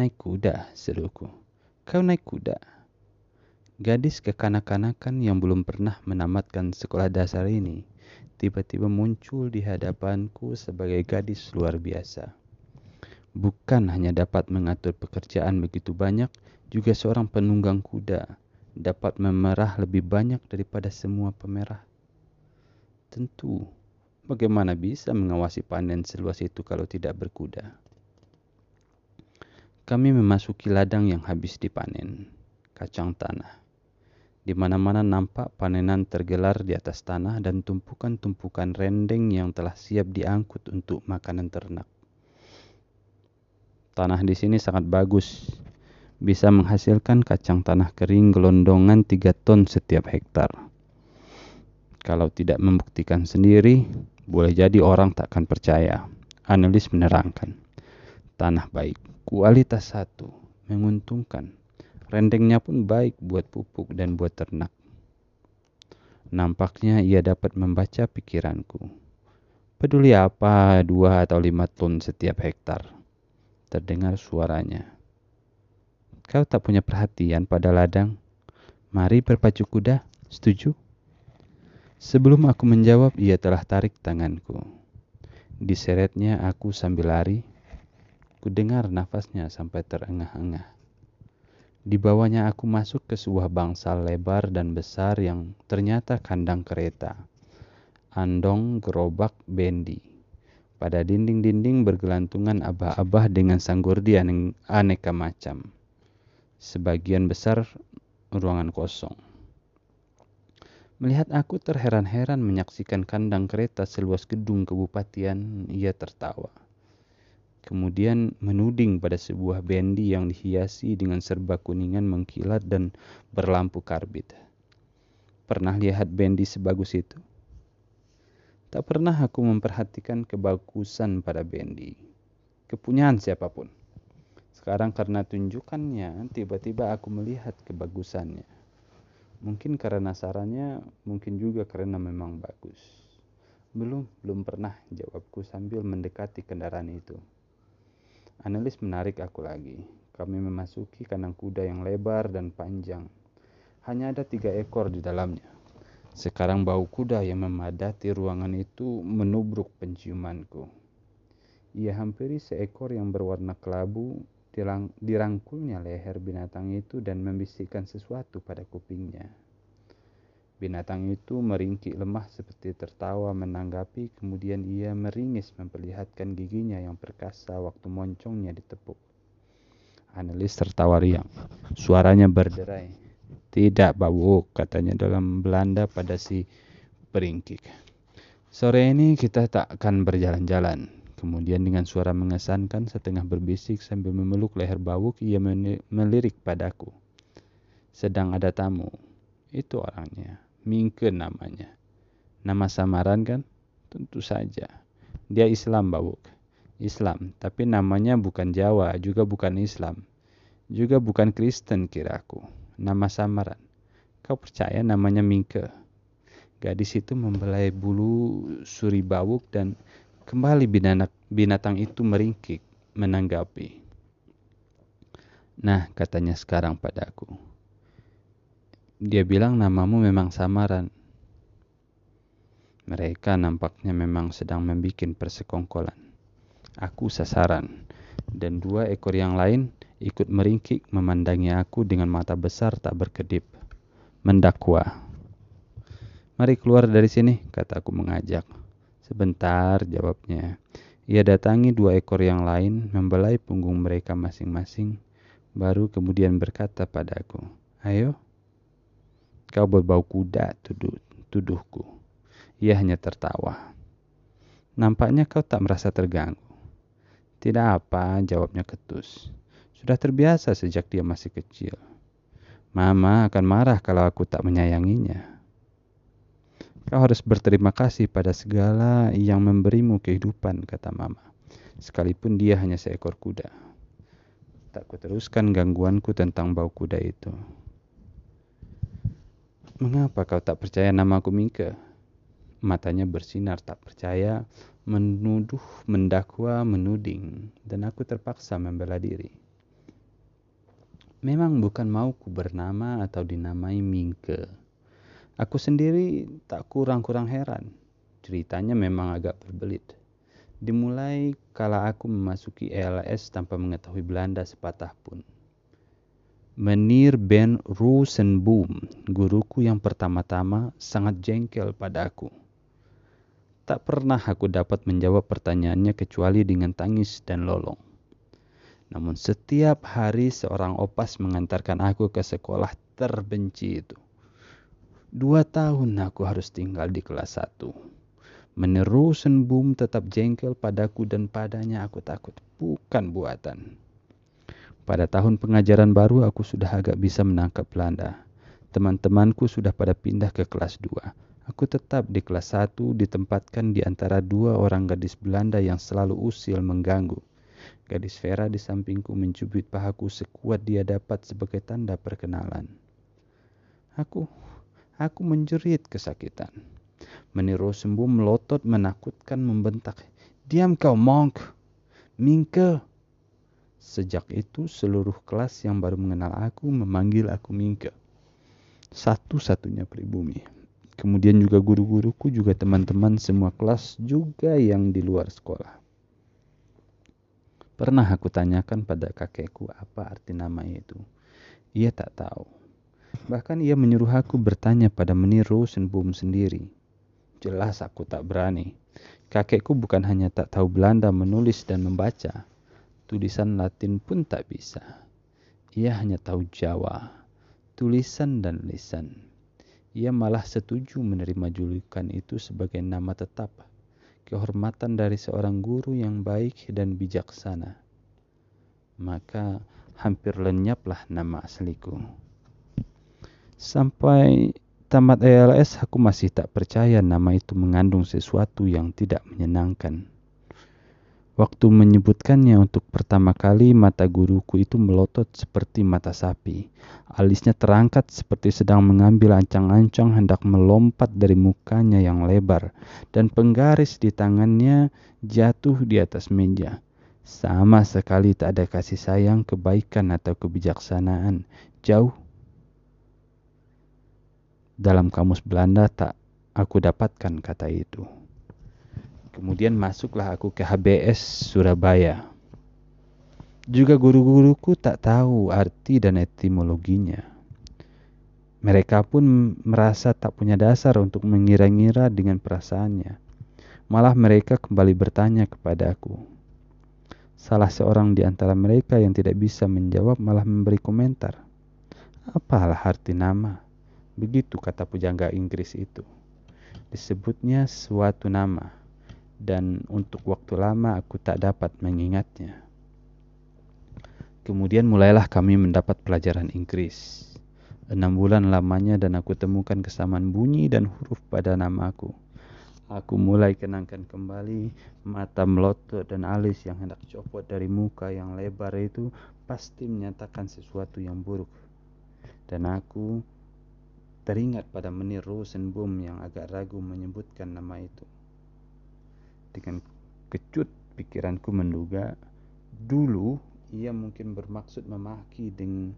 Naik kuda, seruku. Kau naik kuda. Gadis kekanak-kanakan yang belum pernah menamatkan sekolah dasar ini tiba-tiba muncul di hadapanku sebagai gadis luar biasa. Bukan hanya dapat mengatur pekerjaan begitu banyak, juga seorang penunggang kuda dapat memerah lebih banyak daripada semua pemerah. Tentu, bagaimana bisa mengawasi panen seluas itu kalau tidak berkuda? Kami memasuki ladang yang habis dipanen, kacang tanah. Di mana-mana nampak panenan tergelar di atas tanah dan tumpukan-tumpukan rendeng yang telah siap diangkut untuk makanan ternak. Tanah di sini sangat bagus, bisa menghasilkan kacang tanah kering gelondongan 3 ton setiap hektar. Kalau tidak membuktikan sendiri, boleh jadi orang tak akan percaya. Analis menerangkan, tanah baik, kualitas satu, menguntungkan Rendengnya pun baik buat pupuk dan buat ternak. Nampaknya ia dapat membaca pikiranku. Peduli apa dua atau lima ton setiap hektar? Terdengar suaranya. Kau tak punya perhatian pada ladang? Mari berpacu kuda, setuju? Sebelum aku menjawab, ia telah tarik tanganku. Diseretnya aku sambil lari. Ku dengar nafasnya sampai terengah-engah. Di bawahnya aku masuk ke sebuah bangsal lebar dan besar yang ternyata kandang kereta. Andong, gerobak, bendi. Pada dinding-dinding bergelantungan abah-abah dengan sanggurdi aneka macam. Sebagian besar ruangan kosong. Melihat aku terheran-heran menyaksikan kandang kereta seluas gedung kebupatian, ia tertawa kemudian menuding pada sebuah bendi yang dihiasi dengan serba kuningan mengkilat dan berlampu karbit. Pernah lihat bendi sebagus itu? Tak pernah aku memperhatikan kebagusan pada bendi. Kepunyaan siapa pun. Sekarang karena tunjukannya, tiba-tiba aku melihat kebagusannya. Mungkin karena sarannya, mungkin juga karena memang bagus. Belum, belum pernah jawabku sambil mendekati kendaraan itu. Analis menarik aku lagi. Kami memasuki kandang kuda yang lebar dan panjang. Hanya ada tiga ekor di dalamnya. Sekarang bau kuda yang memadati ruangan itu menubruk penciumanku. Ia hampiri seekor yang berwarna kelabu dirangkulnya leher binatang itu dan membisikkan sesuatu pada kupingnya. Binatang itu meringkik lemah seperti tertawa menanggapi, kemudian ia meringis memperlihatkan giginya yang perkasa waktu moncongnya ditepuk. Analis tertawa riang. Suaranya berderai. Tidak, Babu, katanya dalam Belanda pada si peringkik. Sore ini kita tak akan berjalan-jalan. Kemudian dengan suara mengesankan setengah berbisik sambil memeluk leher Bawuk, ia melirik padaku. Sedang ada tamu. Itu orangnya. Mingke namanya. Nama samaran kan? Tentu saja. Dia Islam, Bawuk. Islam, tapi namanya bukan Jawa, juga bukan Islam. Juga bukan Kristen kiraku nama samaran. Kau percaya namanya Mingke? Gadis itu membelai bulu suri bawuk dan kembali binatang, binatang itu meringkik menanggapi. Nah, katanya sekarang padaku. Dia bilang namamu memang samaran. Mereka nampaknya memang sedang membuat persekongkolan. Aku sasaran, dan dua ekor yang lain ikut meringkik memandangi aku dengan mata besar tak berkedip. Mendakwa. Mari keluar dari sini, kataku mengajak. Sebentar, jawabnya. Ia datangi dua ekor yang lain, membelai punggung mereka masing-masing, baru kemudian berkata padaku, Ayo, kau berbau kuda, tuduh, tuduhku. Ia hanya tertawa. Nampaknya kau tak merasa terganggu. Tidak apa, jawabnya ketus. Sudah terbiasa sejak dia masih kecil. Mama akan marah kalau aku tak menyayanginya. Kau harus berterima kasih pada segala yang memberimu kehidupan, kata mama. Sekalipun dia hanya seekor kuda. Tak kuteruskan gangguanku tentang bau kuda itu. Mengapa kau tak percaya nama aku Mingke? Matanya bersinar tak percaya, menuduh, mendakwa, menuding, dan aku terpaksa membela diri. Memang bukan mauku bernama atau dinamai Mingke. Aku sendiri tak kurang-kurang heran. Ceritanya memang agak berbelit. Dimulai kala aku memasuki ELS tanpa mengetahui Belanda sepatah pun. Menir Ben Rosenboom, guruku yang pertama-tama, sangat jengkel pada aku. Tak pernah aku dapat menjawab pertanyaannya kecuali dengan tangis dan lolong. Namun setiap hari seorang opas mengantarkan aku ke sekolah terbenci itu. Dua tahun aku harus tinggal di kelas satu. Menerusan boom tetap jengkel padaku dan padanya aku takut. Bukan buatan. Pada tahun pengajaran baru aku sudah agak bisa menangkap Belanda. Teman-temanku sudah pada pindah ke kelas 2. Aku tetap di kelas 1 ditempatkan di antara dua orang gadis Belanda yang selalu usil mengganggu. Gadis Vera di sampingku mencubit pahaku sekuat dia dapat sebagai tanda perkenalan. Aku, aku menjerit kesakitan. Meniru sembuh melotot menakutkan membentak. Diam kau monk, Mingke. Sejak itu seluruh kelas yang baru mengenal aku memanggil aku Mingke. Satu-satunya pribumi. Kemudian juga guru-guruku juga teman-teman semua kelas juga yang di luar sekolah. Pernah aku tanyakan pada kakekku apa arti nama itu. Ia tak tahu. Bahkan ia menyuruh aku bertanya pada meniru Rosenboom sendiri. Jelas aku tak berani. Kakekku bukan hanya tak tahu Belanda menulis dan membaca, tulisan Latin pun tak bisa. Ia hanya tahu Jawa, tulisan dan lisan. Ia malah setuju menerima julukan itu sebagai nama tetap kehormatan dari seorang guru yang baik dan bijaksana, maka hampir lenyaplah nama asliku. Sampai tamat ALS aku masih tak percaya nama itu mengandung sesuatu yang tidak menyenangkan. Waktu menyebutkannya untuk pertama kali, mata guruku itu melotot seperti mata sapi. Alisnya terangkat seperti sedang mengambil ancang-ancang hendak melompat dari mukanya yang lebar, dan penggaris di tangannya jatuh di atas meja. Sama sekali tak ada kasih sayang, kebaikan, atau kebijaksanaan. Jauh. Dalam kamus Belanda tak aku dapatkan kata itu. Kemudian masuklah aku ke HBS Surabaya. Juga guru-guruku tak tahu arti dan etimologinya. Mereka pun merasa tak punya dasar untuk mengira-ngira dengan perasaannya. Malah mereka kembali bertanya kepadaku. Salah seorang di antara mereka yang tidak bisa menjawab malah memberi komentar. Apalah arti nama? Begitu kata pujangga Inggris itu. Disebutnya suatu nama, dan untuk waktu lama aku tak dapat mengingatnya. Kemudian mulailah kami mendapat pelajaran Inggris. Enam bulan lamanya dan aku temukan kesamaan bunyi dan huruf pada namaku. Aku mulai kenangkan kembali mata melotot dan alis yang hendak copot dari muka yang lebar itu pasti menyatakan sesuatu yang buruk. Dan aku teringat pada menir Rosenbaum yang agak ragu menyebutkan nama itu. Dengan kecut pikiranku menduga dulu ia mungkin bermaksud memaki dengan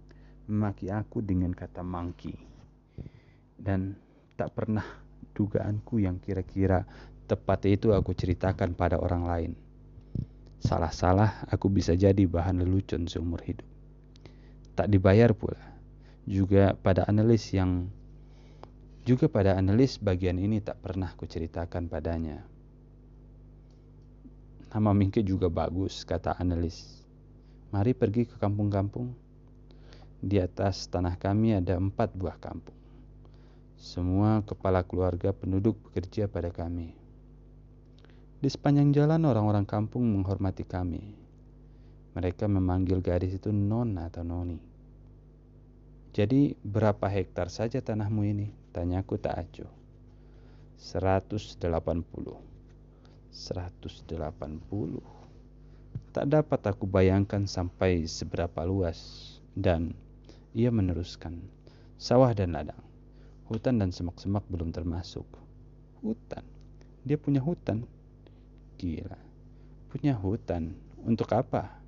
memaki aku dengan kata monkey. Dan tak pernah dugaanku yang kira-kira tepat itu aku ceritakan pada orang lain. Salah-salah aku bisa jadi bahan lelucon seumur hidup. Tak dibayar pula. Juga pada analis yang juga pada analis bagian ini tak pernah kuceritakan padanya. Nama Mingke juga bagus, kata analis. Mari pergi ke kampung-kampung. Di atas tanah kami ada empat buah kampung. Semua kepala keluarga penduduk bekerja pada kami. Di sepanjang jalan orang-orang kampung menghormati kami. Mereka memanggil gadis itu non atau noni. Jadi berapa hektar saja tanahmu ini? Tanyaku tak acuh. 180. 180. Tak dapat aku bayangkan sampai seberapa luas. Dan ia meneruskan, sawah dan ladang. Hutan dan semak-semak belum termasuk. Hutan. Dia punya hutan. Gila. Punya hutan. Untuk apa?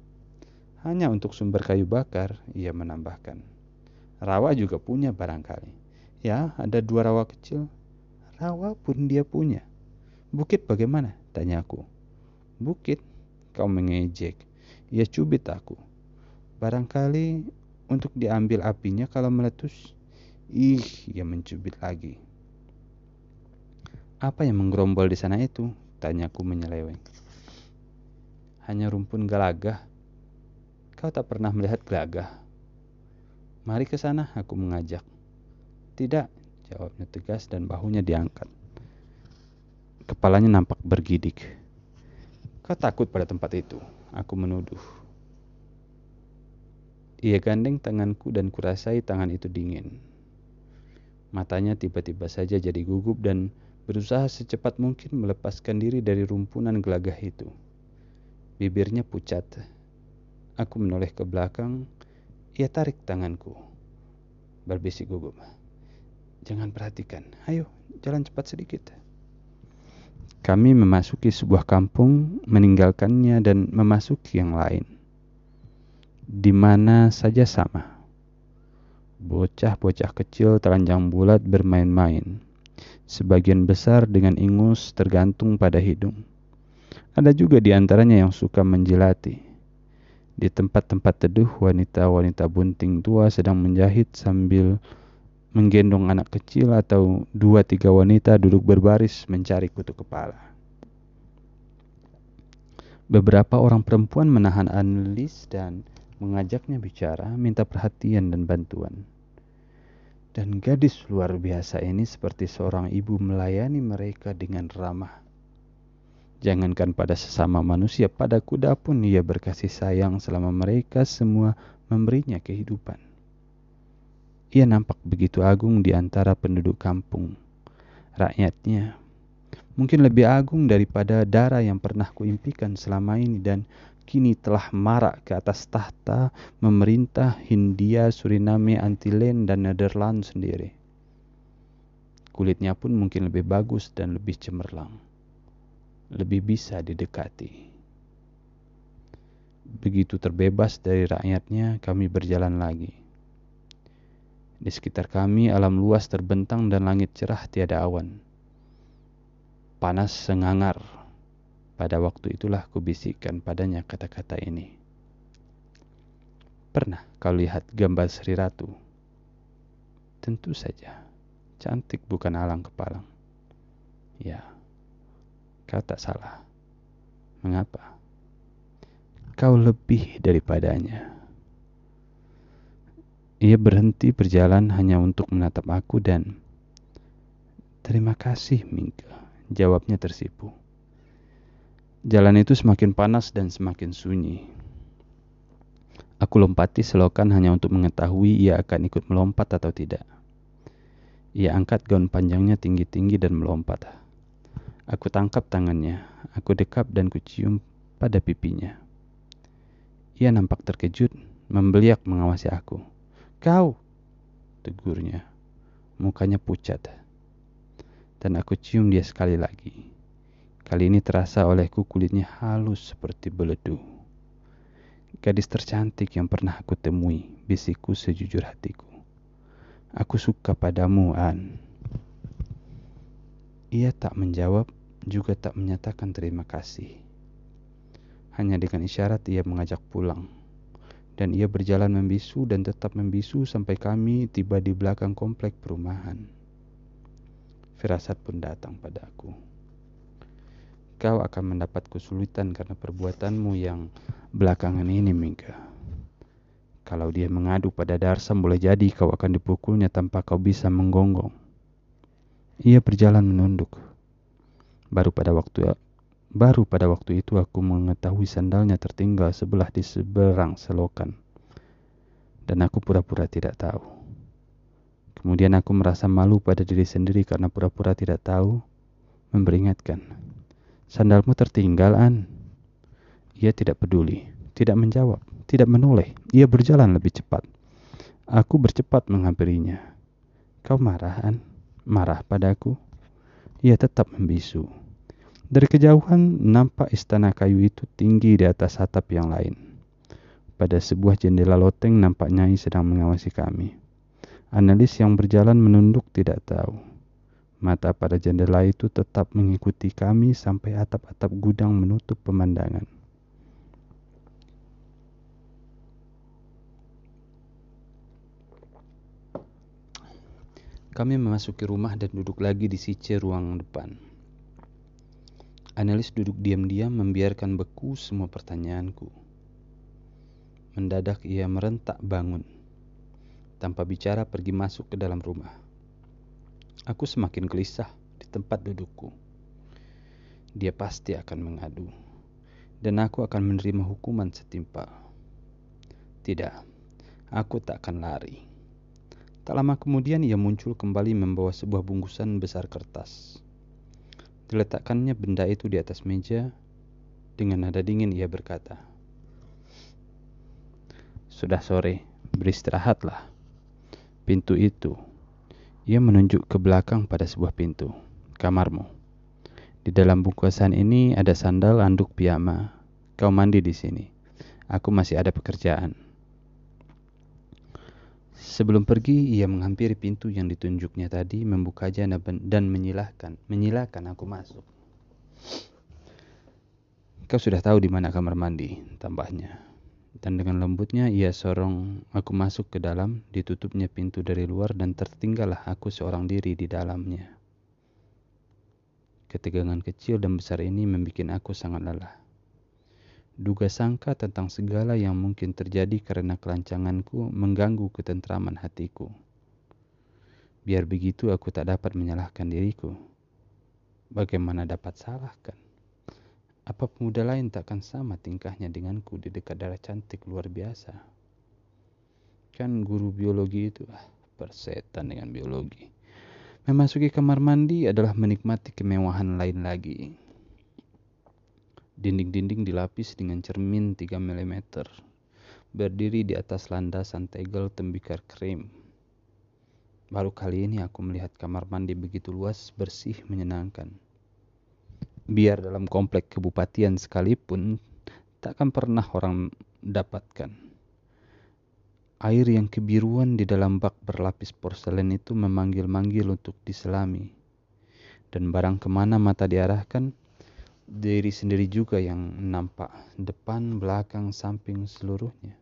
Hanya untuk sumber kayu bakar, ia menambahkan. Rawa juga punya barangkali. Ya, ada dua rawa kecil. Rawa pun dia punya. Bukit bagaimana? Tanyaku. Bukit? Kau mengejek. Ia cubit aku. Barangkali untuk diambil apinya kalau meletus Ih, ia mencubit lagi. Apa yang menggerombol di sana itu? Tanyaku menyeleweng. Hanya rumpun gelagah. Kau tak pernah melihat gelagah. Mari ke sana, aku mengajak. Tidak, jawabnya tegas dan bahunya diangkat. Kepalanya nampak bergidik. Kau takut pada tempat itu? Aku menuduh. Ia gandeng tanganku dan kurasai tangan itu dingin. Matanya tiba-tiba saja jadi gugup dan berusaha secepat mungkin melepaskan diri dari rumpunan gelagah itu. Bibirnya pucat. Aku menoleh ke belakang. Ia tarik tanganku. Berbisik gugup. Jangan perhatikan. Ayo, jalan cepat sedikit. Kami memasuki sebuah kampung, meninggalkannya dan memasuki yang lain. Di mana saja sama Bocah-bocah kecil telanjang bulat bermain-main. Sebagian besar dengan ingus tergantung pada hidung. Ada juga di antaranya yang suka menjilati. Di tempat-tempat teduh, wanita-wanita bunting tua sedang menjahit sambil menggendong anak kecil atau dua tiga wanita duduk berbaris mencari kutu kepala. Beberapa orang perempuan menahan analis dan mengajaknya bicara, minta perhatian dan bantuan. Dan gadis luar biasa ini seperti seorang ibu melayani mereka dengan ramah. Jangankan pada sesama manusia, pada kuda pun ia berkasih sayang selama mereka semua memberinya kehidupan. Ia nampak begitu agung di antara penduduk kampung. Rakyatnya mungkin lebih agung daripada darah yang pernah kuimpikan selama ini dan kini telah marak ke atas tahta memerintah Hindia, Suriname, Antillen, dan Netherlands sendiri. Kulitnya pun mungkin lebih bagus dan lebih cemerlang. Lebih bisa didekati. Begitu terbebas dari rakyatnya, kami berjalan lagi. Di sekitar kami alam luas terbentang dan langit cerah tiada awan. Panas sengangar. Pada waktu itulah kubisikkan padanya kata-kata ini. Pernah kau lihat gambar Sri Ratu? Tentu saja. Cantik bukan alang kepalang. Ya, kau tak salah. Mengapa? Kau lebih daripadanya. Ia berhenti berjalan hanya untuk menatap aku dan Terima kasih, Mingga. Jawabnya tersipu. Jalan itu semakin panas dan semakin sunyi. Aku lompati selokan hanya untuk mengetahui ia akan ikut melompat atau tidak. Ia angkat gaun panjangnya tinggi-tinggi dan melompat. Aku tangkap tangannya, aku dekap dan kucium pada pipinya. Ia nampak terkejut, membeliak mengawasi aku. Kau, tegurnya. Mukanya pucat. Dan aku cium dia sekali lagi. Kali ini terasa olehku kulitnya halus seperti beledu. Gadis tercantik yang pernah aku temui, bisikku sejujur hatiku. Aku suka padamu, An. Ia tak menjawab, juga tak menyatakan terima kasih. Hanya dengan isyarat ia mengajak pulang dan ia berjalan membisu dan tetap membisu sampai kami tiba di belakang komplek perumahan. Firasat pun datang padaku. Kau akan mendapat kesulitan karena perbuatanmu yang belakangan ini, Mingga. Kalau dia mengadu pada Darsam boleh jadi kau akan dipukulnya tanpa kau bisa menggonggong. Ia berjalan menunduk. Baru pada waktu Baru pada waktu itu aku mengetahui sandalnya tertinggal sebelah di seberang selokan. Dan aku pura-pura tidak tahu. Kemudian aku merasa malu pada diri sendiri karena pura-pura tidak tahu, memberingatkan. Sandalmu tertinggal, An. Ia tidak peduli, tidak menjawab, tidak menoleh. Ia berjalan lebih cepat. Aku bercepat menghampirinya. Kau marah, An? Marah padaku? Ia tetap membisu. Dari kejauhan nampak istana kayu itu tinggi di atas atap yang lain. Pada sebuah jendela loteng nampak Nyai sedang mengawasi kami. Analis yang berjalan menunduk tidak tahu. Mata pada jendela itu tetap mengikuti kami sampai atap-atap gudang menutup pemandangan. Kami memasuki rumah dan duduk lagi di sice ruang depan. Analis duduk diam-diam membiarkan beku semua pertanyaanku. Mendadak ia merentak bangun. Tanpa bicara pergi masuk ke dalam rumah. Aku semakin gelisah di tempat dudukku. Dia pasti akan mengadu. Dan aku akan menerima hukuman setimpal. Tidak, aku tak akan lari. Tak lama kemudian ia muncul kembali membawa sebuah bungkusan besar kertas. Diletakkannya benda itu di atas meja. Dengan nada dingin ia berkata, Sudah sore, beristirahatlah. Pintu itu. Ia menunjuk ke belakang pada sebuah pintu. Kamarmu. Di dalam bungkusan ini ada sandal anduk piyama. Kau mandi di sini. Aku masih ada pekerjaan. Sebelum pergi, ia menghampiri pintu yang ditunjuknya tadi, membukanya dan menyilahkan, menyilahkan aku masuk. Kau sudah tahu di mana kamar mandi, tambahnya. Dan dengan lembutnya ia sorong aku masuk ke dalam, ditutupnya pintu dari luar dan tertinggallah aku seorang diri di dalamnya. Ketegangan kecil dan besar ini membuat aku sangat lelah duga sangka tentang segala yang mungkin terjadi karena kelancanganku mengganggu ketentraman hatiku. Biar begitu aku tak dapat menyalahkan diriku. Bagaimana dapat salahkan? Apa pemuda lain takkan sama tingkahnya denganku di dekat darah cantik luar biasa? Kan guru biologi itu ah, persetan dengan biologi. Memasuki kamar mandi adalah menikmati kemewahan lain lagi Dinding-dinding dilapis dengan cermin 3 mm. Berdiri di atas landasan tegel tembikar krim. Baru kali ini aku melihat kamar mandi begitu luas, bersih, menyenangkan. Biar dalam komplek kebupatian sekalipun, takkan pernah orang dapatkan. Air yang kebiruan di dalam bak berlapis porselen itu memanggil-manggil untuk diselami. Dan barang ke mana mata diarahkan, diri sendiri juga yang nampak depan, belakang, samping, seluruhnya.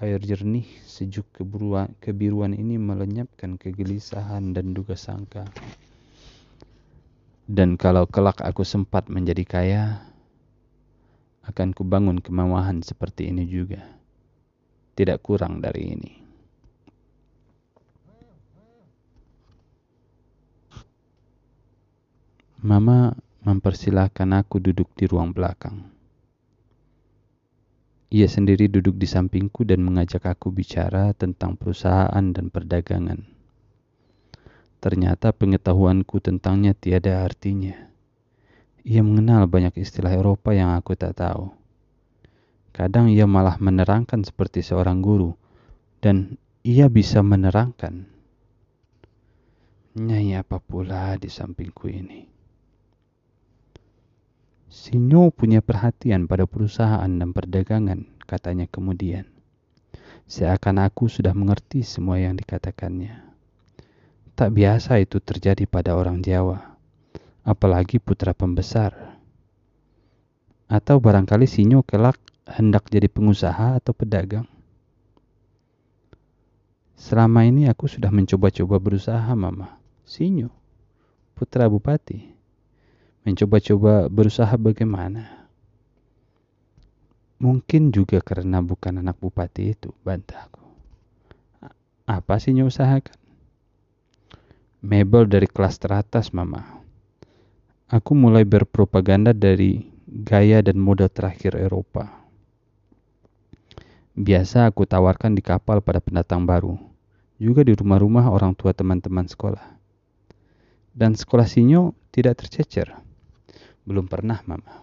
Air jernih, sejuk kebiruan, kebiruan ini melenyapkan kegelisahan dan duga sangka. Dan kalau kelak aku sempat menjadi kaya, akan kubangun kemewahan seperti ini juga tidak kurang dari ini. Mama mempersilahkan aku duduk di ruang belakang. Ia sendiri duduk di sampingku dan mengajak aku bicara tentang perusahaan dan perdagangan. Ternyata pengetahuanku tentangnya tiada artinya. Ia mengenal banyak istilah Eropa yang aku tak tahu. Kadang ia malah menerangkan seperti seorang guru, dan ia bisa menerangkan. Nyai apa pula di sampingku ini? Sinyo punya perhatian pada perusahaan dan perdagangan, katanya kemudian. Seakan aku sudah mengerti semua yang dikatakannya. Tak biasa itu terjadi pada orang Jawa, apalagi putra pembesar. Atau barangkali Sinyo kelak hendak jadi pengusaha atau pedagang? Selama ini aku sudah mencoba-coba berusaha, Mama. Sinyo, putra bupati. Mencoba-coba berusaha bagaimana? Mungkin juga karena bukan anak bupati itu, bantahku. Apa sih usahakan? Mebel dari kelas teratas, Mama. Aku mulai berpropaganda dari gaya dan model terakhir Eropa. Biasa aku tawarkan di kapal pada pendatang baru, juga di rumah-rumah orang tua teman-teman sekolah. Dan sekolah Sinyo tidak tercecer. Belum pernah, Mama.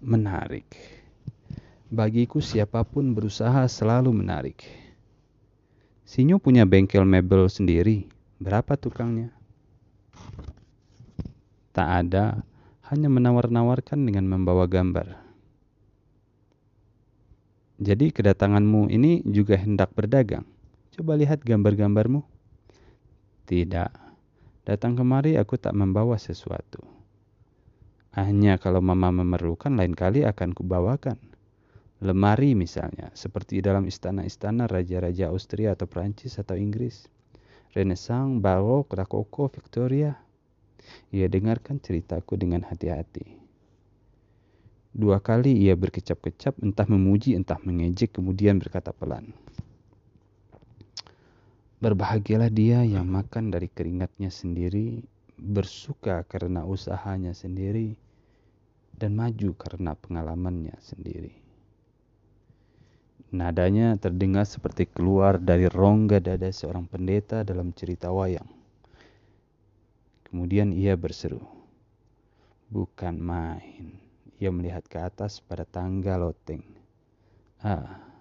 Menarik. Bagiku siapa pun berusaha selalu menarik. Sinyo punya bengkel mebel sendiri. Berapa tukangnya? Tak ada, hanya menawar-nawarkan dengan membawa gambar. Jadi kedatanganmu ini juga hendak berdagang. Coba lihat gambar-gambarmu. Tidak. Datang kemari aku tak membawa sesuatu. Hanya kalau mama memerlukan lain kali akan kubawakan. Lemari misalnya, seperti dalam istana-istana raja-raja Austria atau Prancis atau Inggris. Renaissance, Barok, Rokoko, Victoria. Ia dengarkan ceritaku dengan hati-hati. Dua kali ia berkecap-kecap, entah memuji, entah mengejek, kemudian berkata pelan. Berbahagialah dia yang makan dari keringatnya sendiri, bersuka karena usahanya sendiri, dan maju karena pengalamannya sendiri. Nadanya terdengar seperti keluar dari rongga dada seorang pendeta dalam cerita wayang. Kemudian ia berseru, "Bukan main." Ia melihat ke atas pada tangga loteng. Ah.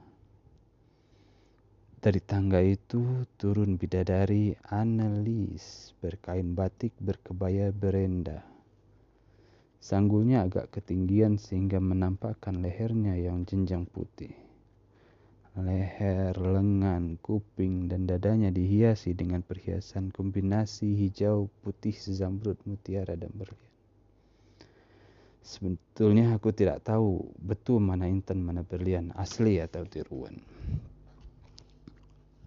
Dari tangga itu turun bidadari Annelies berkain batik berkebaya berenda. Sanggulnya agak ketinggian sehingga menampakkan lehernya yang jenjang putih. Leher, lengan, kuping, dan dadanya dihiasi dengan perhiasan kombinasi hijau, putih, zamrud, mutiara, dan berlian. Sebetulnya aku tidak tahu betul mana intan mana berlian asli atau tiruan.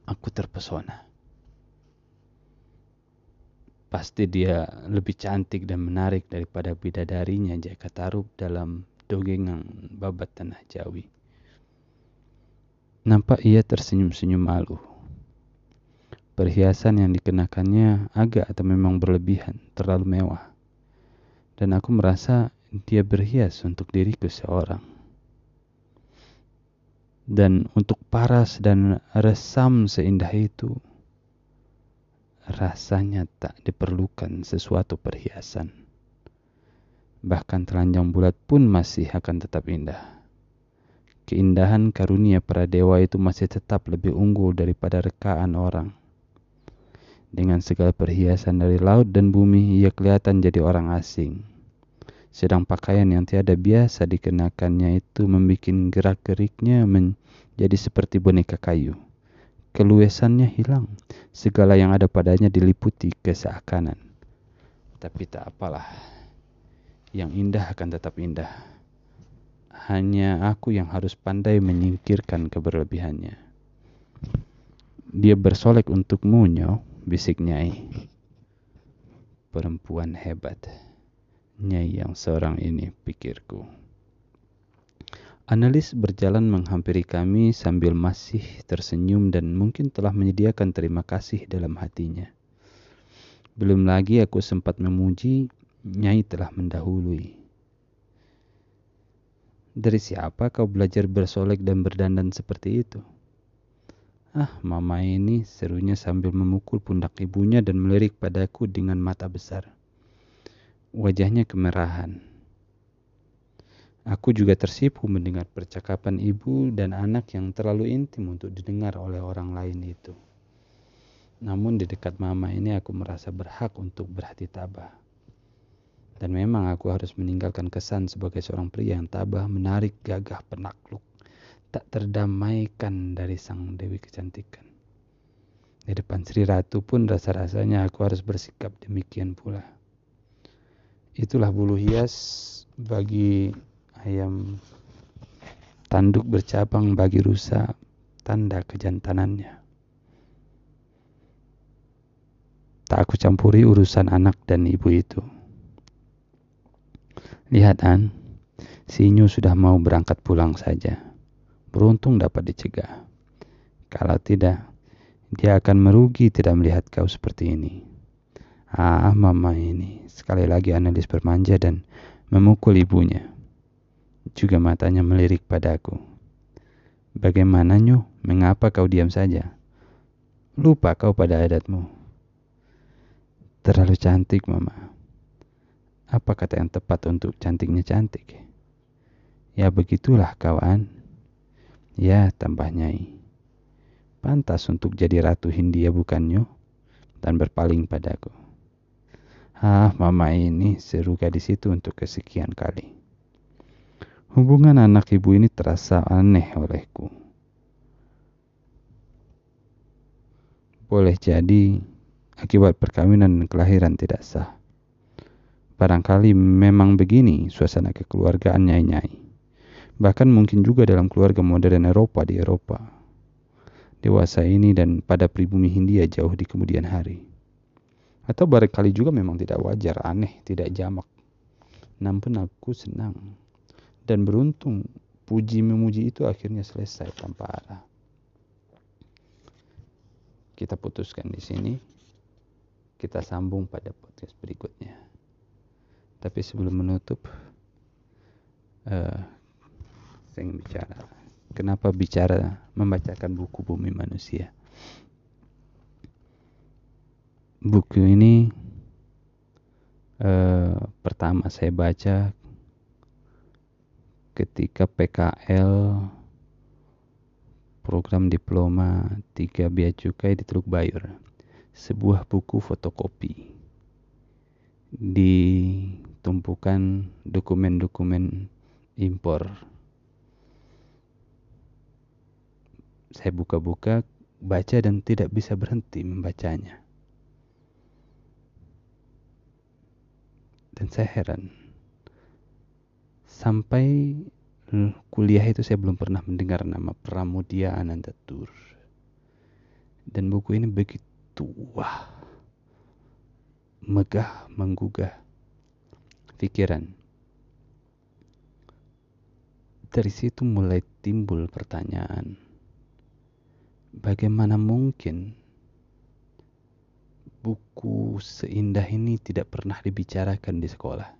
Aku terpesona. Pasti dia lebih cantik dan menarik daripada bidadarinya Jaka Tarub dalam dogengan babat tanah Jawi. Nampak ia tersenyum-senyum malu. Perhiasan yang dikenakannya agak atau memang berlebihan, terlalu mewah. Dan aku merasa dia berhias untuk diriku seorang. Dan untuk paras dan resam seindah itu, rasanya tak diperlukan sesuatu perhiasan. Bahkan telanjang bulat pun masih akan tetap indah. Keindahan karunia para dewa itu masih tetap lebih unggul daripada rekaan orang. Dengan segala perhiasan dari laut dan bumi, ia kelihatan jadi orang asing sedang pakaian yang tiada biasa dikenakannya itu membuat gerak-geriknya menjadi seperti boneka kayu. Keluesannya hilang, segala yang ada padanya diliputi keseakanan. Tapi tak apalah, yang indah akan tetap indah. Hanya aku yang harus pandai menyingkirkan keberlebihannya. Dia bersolek untukmu, Nyo, bisik Nyai. Perempuan hebat. Nyai yang seorang ini, pikirku. Analis berjalan menghampiri kami sambil masih tersenyum dan mungkin telah menyediakan terima kasih dalam hatinya. Belum lagi aku sempat memuji, Nyai telah mendahului. Dari siapa kau belajar bersolek dan berdandan seperti itu? Ah, mama ini serunya sambil memukul pundak ibunya dan melirik padaku dengan mata besar. Wajahnya kemerahan. Aku juga tersipu mendengar percakapan ibu dan anak yang terlalu intim untuk didengar oleh orang lain itu. Namun di dekat mama ini aku merasa berhak untuk berhati tabah. Dan memang aku harus meninggalkan kesan sebagai seorang pria yang tabah, menarik, gagah, penakluk, tak terdamaikan dari sang dewi kecantikan. Di depan Sri Ratu pun rasa-rasanya aku harus bersikap demikian pula. Itulah bulu hias bagi ayam tanduk bercabang bagi rusa tanda kejantanannya. Tak aku campuri urusan anak dan ibu itu. Lihat An, Sinyu sudah mau berangkat pulang saja. Beruntung dapat dicegah. Kalau tidak, dia akan merugi tidak melihat kau seperti ini. Ah, mama ini. Sekali lagi analis bermanja dan memukul ibunya. Juga matanya melirik padaku. Bagaimana Nyu? Mengapa kau diam saja? Lupa kau pada adatmu. Terlalu cantik, Mama. Apa kata yang tepat untuk cantiknya cantik? Ya begitulah kawan. Ya, tambah Nyai. Pantas untuk jadi Ratu Hindia bukannya? Dan berpaling padaku. Ah, mama ini seru gadis itu untuk kesekian kali. Hubungan anak ibu ini terasa aneh olehku. Boleh jadi akibat perkawinan dan kelahiran tidak sah. Barangkali memang begini suasana kekeluargaan nyai-nyai. Bahkan mungkin juga dalam keluarga modern Eropa di Eropa. Dewasa ini dan pada pribumi Hindia jauh di kemudian hari. Atau barangkali juga memang tidak wajar, aneh, tidak jamak. Namun aku senang dan beruntung puji memuji itu akhirnya selesai tanpa arah. Kita putuskan di sini. Kita sambung pada podcast berikutnya. Tapi sebelum menutup, uh, saya ingin bicara. Kenapa bicara membacakan buku Bumi Manusia? Buku ini eh, pertama saya baca ketika PKL program diploma 3 Bea Cukai di Teluk Bayur. Sebuah buku fotokopi. Ditumpukan dokumen-dokumen impor. Saya buka-buka baca dan tidak bisa berhenti membacanya dan saya heran. Sampai kuliah itu saya belum pernah mendengar nama Pramudia Anandatur dan buku ini begitu wah megah menggugah pikiran. Dari situ mulai timbul pertanyaan bagaimana mungkin buku seindah ini tidak pernah dibicarakan di sekolah.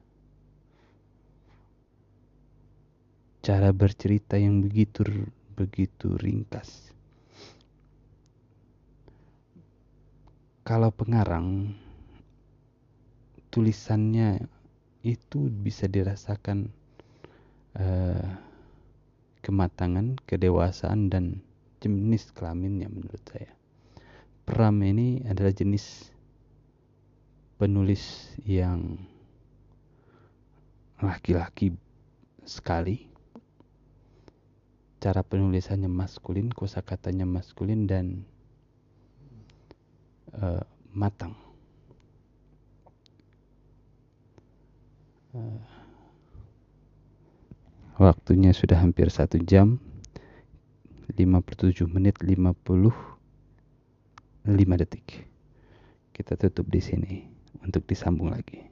Cara bercerita yang begitu begitu ringkas. Kalau pengarang tulisannya itu bisa dirasakan uh, kematangan, kedewasaan dan jenis kelaminnya menurut saya. Pram ini adalah jenis penulis yang laki-laki sekali. Cara penulisannya maskulin, kosakatanya maskulin dan uh, matang. Uh, waktunya sudah hampir satu jam 57 menit 55 detik kita tutup di sini untuk disambung lagi